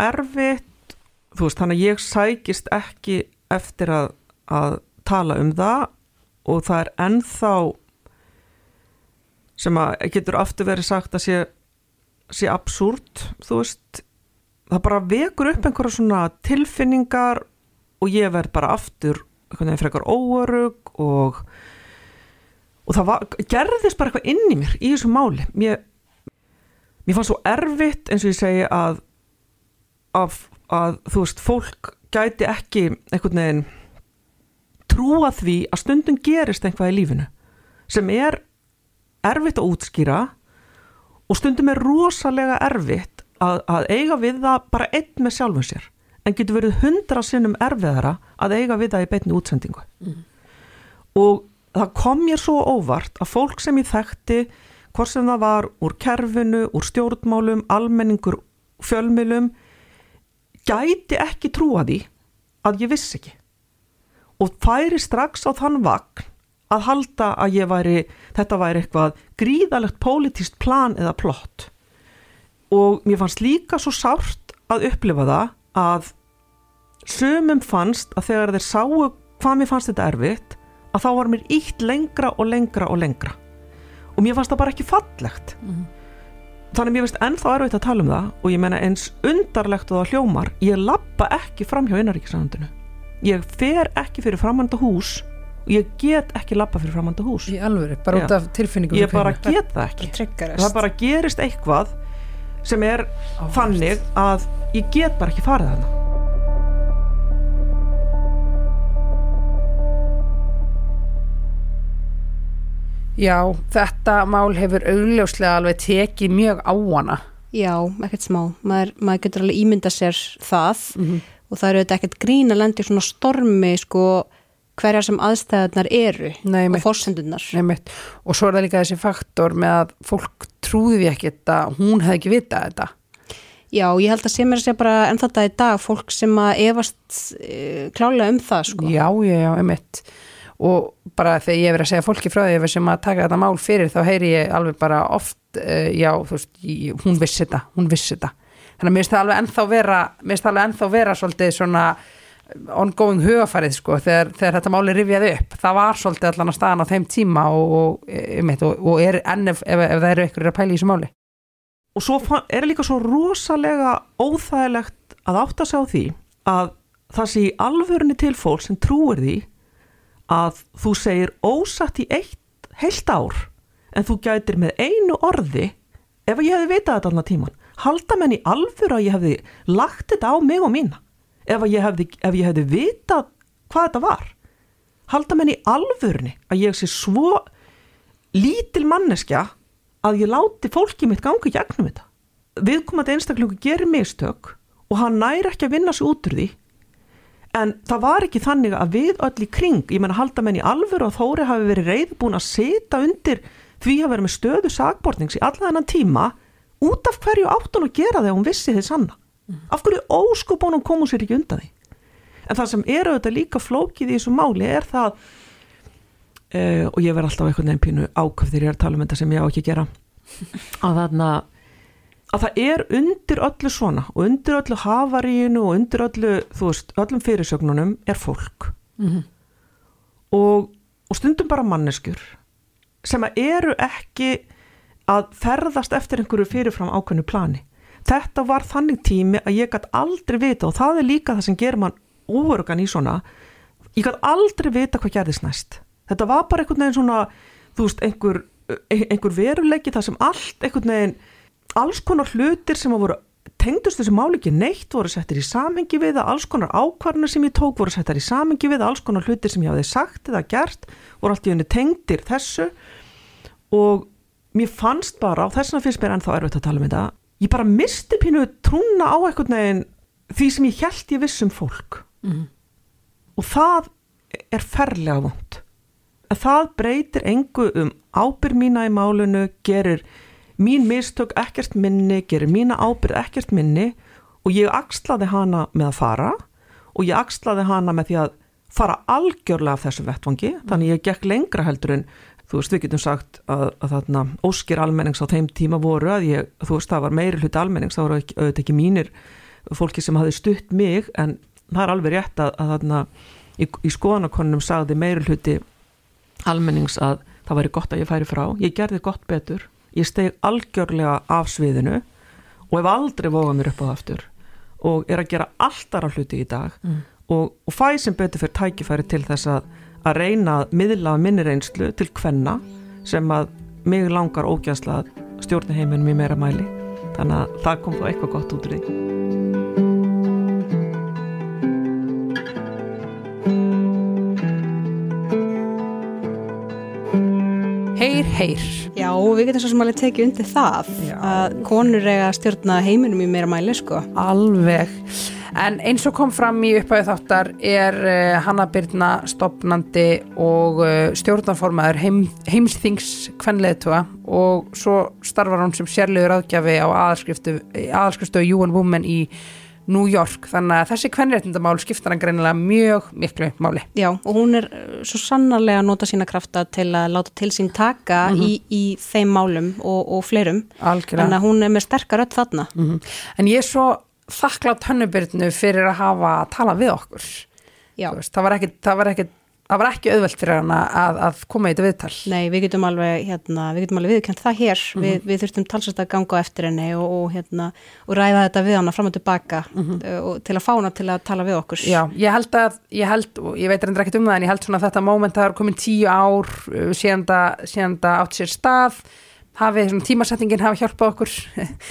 erfitt, þú veist, þannig að ég sækist ekki eftir að, að tala um það og það er ennþá sem að getur aftur verið sagt að sé, sé absúrt, þú veist, það bara vekur upp einhverja svona tilfinningar og ég verð bara aftur einhvern veginn frekar óörug og og það var, gerðist bara eitthvað inn í mér í þessu máli. Mér, mér fannst svo erfitt eins og ég segi að, að, að þú veist, fólk gæti ekki einhvern veginn trúa því að stundum gerist eitthvað í lífinu sem er erfitt að útskýra og stundum er rosalega erfitt að, að eiga við það bara einn með sjálfum sér. En getur verið hundra sinnum erfiðara að eiga við það í beinni útsendingu. Og það kom mér svo óvart að fólk sem ég þekkti hvort sem það var úr kerfinu, úr stjórnmálum, almenningur, fjölmilum gæti ekki trúa því að ég vissi ekki. Og færi strax á þann vagn að halda að ég væri þetta væri eitthvað gríðalegt pólitíst plan eða plott og mér fannst líka svo sárt að upplifa það að sumum fannst að þegar þeir sáu hvað mér fannst þetta erfitt að þá var mér ítt lengra og lengra og lengra. Og mér fannst það bara ekki fallegt. Mhm. þannig að mér finnst ennþá erfitt að tala um það og ég menna eins undarlegt og það hljómar ég lappa ekki fram hjá innaríkisræðandinu ég fer ekki fyrir framhanda hús og ég get ekki lappa fyrir framhanda hús. Í alvöru, bara út af tilfinningum ég bara get það ekki. Það bara gerist eitthvað sem er þannig að ég get bara ekki farið þarna Já, þetta mál hefur augljóslega alveg tekið mjög á hana Já, ekkert smá. Maður, maður getur alveg ímynda sér það Mhm. og það eru þetta ekkert grín að lendi svona stormi sko hverjar sem aðstæðarnar eru Nei, og fórsendunar. Einmitt. og svo er það líka þessi faktor með að fólk trúði því ekkert að hún hefði ekki vitað þetta. Já, ég held að sé mér að segja bara enn þetta í dag fólk sem að efast e, klálega um það sko. Já, já, já, einmitt. Og bara þegar ég verið að segja fólki frá því sem að taka þetta mál fyrir þá heyri ég alveg bara oft uh, já, þú veist, ég, hún vissi þetta hún vissi þetta, þannig að mér finnst það alveg ennþá vera mér finnst það alveg ennþá vera svolítið svona ongoing hugafarið sko þegar, þegar þetta máli rifjaði upp. Það var svolítið allan að staðan á þeim tíma og, og, og, er enn ef, ef, það eru ykkur að pæla í þessu máli. Og svo er líka svo rosalega óþægilegt að átta sig á því að það sé í alvörunni til fólk sem trúir því að þú segir ósatt í eitt heilt ár en þú gætir með einu orði ef ég hefði vitað þetta allan tíman halda menn í alvöru að ég hefði lagt þetta á mig og mína ef ég hefði, ef ég hefði vitað hvað þetta var halda menn í alvörunni að ég sé svo lítil manneskja að ég láti fólki mitt gangi gegnum þetta. Viðkomandi einstaklingu gerir mistök og hann næri ekki að vinna sig út úr því en það var ekki þannig að við öll í kring, ég menna halda menn í alvöru og Þóri hafi verið reyðbúin að sita undir því að vera með stöðu sakbortnings í alla þennan tíma út af hverju átt hún að gera þegar hún vissi þið sanna. Af hverju óskupónum komu sér ekki undan því. En það sem er auðvitað líka flókið í þessu máli er það uh, og ég verð alltaf einhvern veginn pínu ákveð þegar ég er að tala um þetta sem ég á ekki að gera að þarna að það er undir öllu svona og undir öllu havaríinu og undir öllu, þú veist, öllum fyrirsögnunum er fólk Mhm. og, og stundum bara manneskjur sem að eru ekki að ferðast eftir einhverju fyrirfram ákveðnu plani. Þetta var þannig tími að ég gætt aldrei vita og það er líka það sem gerir mann óörgan í svona ég gætt aldrei vita hvað gerðist næst. Þetta var bara einhvern veginn svona þú veist, einhver, einhver veruleiki það sem allt einhvern veginn alls konar hlutir sem að voru tengdust þessu máli ekki neitt voru settir í samhengi við það, alls konar ákvarðanir sem ég tók voru settir í samhengi við það, alls konar hlutir sem ég hafði sagt eða gert voru allt í henni tengdir þessu og mér fannst bara, og þess vegna finnst mér ennþá erfitt að tala um þetta, ég bara misti pínu trúna á einhvern veginn því sem ég held ég viss um fólk. Mhm. og það er ferlega vond að það breytir engu um ábyrð mína í málinu, gerir mín mistök ekkert minni, gerir mína ábyrð ekkert minni. Og ég axlaði hana með að fara og ég axlaði hana með því að fara algjörlega af þessu vettvangi, þannig ég gekk lengra heldur en þú veist, við getum sagt að, að þarna óskir almennings á þeim tíma voru að ég, þú veist, það var meiri hluti almennings, það voru ekki, auðvitað ekki mínir fólki sem hafi stutt mig en það er alveg rétt að, að þarna í, í skoðanakonunum sagði meiri hluti almennings að það væri gott að ég færi frá, ég gerði gott betur ég steg algjörlega af sviðinu og hef aldrei vógað mér upp á það aftur og er að gera alltaf hluti í dag Mm. og, og fæ sem betur fyrir tækifæri til þess að, að reyna að miðla minni reynslu til kvenna sem að mig langar ógæsla að stjórna heiminum í meira mæli þannig að það kom þá eitthvað gott út úr því Heyr, heyr. Já, við getum svo sem alveg tekið undir það Já. að konur eiga að stjórna heiminum í meira mæli sko. Alveg. En eins og kom fram í upphæðu þáttar er uh, Hanna Byrna stopnandi og uh, stjórnarformaður heim, heimsþings kvenleðtúa og svo starfar hún sem sérlegur aðgjafi á aðalskriftu, UN Women í New York þannig að þessi kvenréttindamál skiptar hann greinilega mjög miklu máli. Já, og hún er uh, svo sannarlega að nota sína krafta til að láta til sín taka Mhm. í, í þeim málum og, og fleirum. Algjörlega. Þannig að hún er með sterkar öll þarna. Mhm. En ég er svo þakklátt hönnubyrnu fyrir að hafa talað við okkur. Veist, það, var ekki, það, var ekki, það var ekki auðvelt fyrir hana að, að koma í þetta viðtal. Nei, við getum alveg, hérna, við getum alveg viðkjönd það hér. Mhm. við, við þurftum talsast að ganga eftir henni og, og, hérna, og ræða þetta við hana fram og tilbaka uh, og til að fá hana til að tala við okkur. Já, ég held að, ég held, ég veit reyndar ekkert um það en ég held svona að þetta moment að það er komin tíu ár það síðan það átt sér stað hafi, svona tímasetningin hafi hjálpað okkur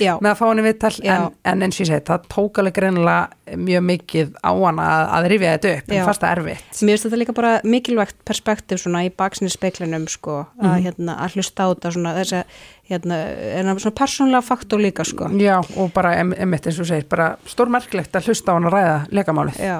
Já. með að fá henni viðtal en, en eins og ég segi, það tók alveg greinilega mjög mikið á hana að, að rifja þetta upp, Já. en fast það erfitt Mér finnst þetta líka bara mikilvægt perspektíf svona í baksinni speiklinum sko, að, Mhm. hérna, að hlusta á þetta svona, þess að hérna, en að svona persónlega faktor líka sko. Já, og bara em- emmitt eins og segir, bara stórmerkilegt að hlusta á hann að ræða lekamálið. Já.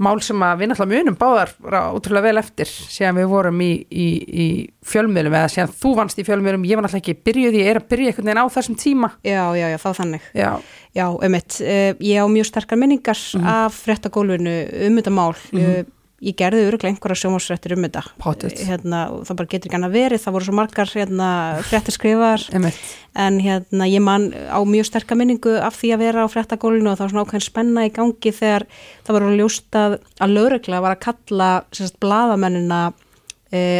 Mál sem að við náttúrulega munum báðar útrúlega vel eftir síðan við vorum í, í, í fjölmiðlum eða síðan þú vannst í fjölmiðlum, ég var náttúrulega ekki byrjuð, ég er að byrja einhvern veginn á þessum tíma. Já, já, já, þá þannig. Já. Já, einmitt, uh, ég á mjög sterkar minningar Mhm. af fréttagólfinu um þetta mál. Mhm. uh, ég gerði öruglega einhverja sjómasfréttir um þetta. Pottet. Hérna, það bara getur ekki annað verið, það voru svo margar hérna, fréttir skrifar. Einmitt. En hérna, ég man á mjög sterkar minningu af því að vera á fréttagólfinu og það var svona ákveðin spenna í gangi þegar það var ljóst að, lögregla var að kalla sérst, bladamennina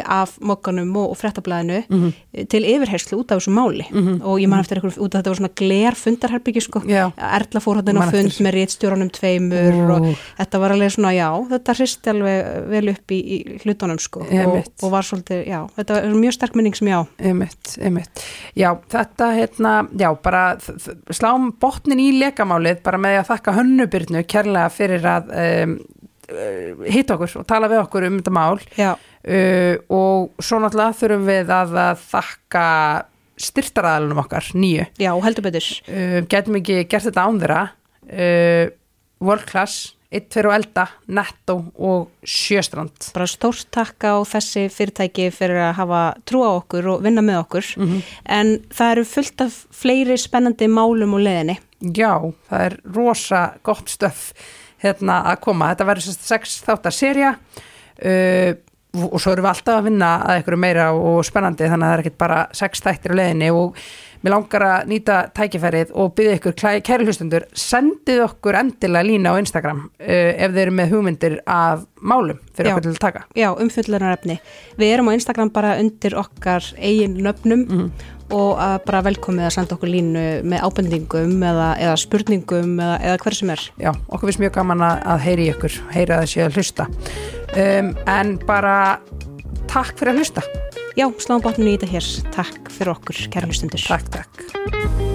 af mokkanum og, og fréttablaðinu Mhm. eh, til yfirherslu út af þessu máli Mhm. og ég man eftir eitthvað út af þetta var svona gler fundarherbyggi sko, Já. Erla fór hann á fund með réttstjóranum tveimur og Ó. þetta var alveg svona, já, þetta hristi alveg vel upp í, í hlutunum sko og, og var svolítið, já, þetta var mjög sterk minning sem já. Einmitt, einmitt. Já, þetta hérna, já, bara slám botnin í lekamálið bara með að þakka hönnubyrnu kærlega fyrir að um, hitta okkur og tala við okkur um þetta mál uh, og svo náttúrulega þurfum við að, að þakka styrtaraðalunum okkar, nýju. Já, heldur betur. Uh, getum ekki gert þetta án þeirra uh, World Class 1, 2 og elda, Netto og Sjöstrand. Bara stórt takk á þessi fyrirtæki fyrir að hafa trú á okkur og vinna með okkur Mhm. en það eru fullt af fleiri spennandi málum og leðinni. Já, það er rosa gott stöf hérna að koma. Þetta verður sex þáttar serja uh, og svo erum við alltaf að vinna að einhverju meira og spennandi þannig að það er ekkert bara sex þættir á leiðinni og mér langar að nýta tækifærið og byggja ykkur kæri hlustundur sendið okkur endilega lína á Instagram uh, ef þeir eru með hugmyndir af málum fyrir Já. okkur til að taka. Já, umfyllunarefni. Við erum á Instagram bara undir okkar eigin nöfnum Mhm. Og bara velkomið að senda okkur línu með ábendingum eða, eða spurningum eða, eða hver sem er. Já, okkur finnst mjög gaman að, heyri ykkur, heyra þessi að hlusta. Um, en bara takk fyrir að hlusta. Já, sláum bátninu í þetta hér. Takk fyrir okkur, kæra hlustundur. Takk, takk.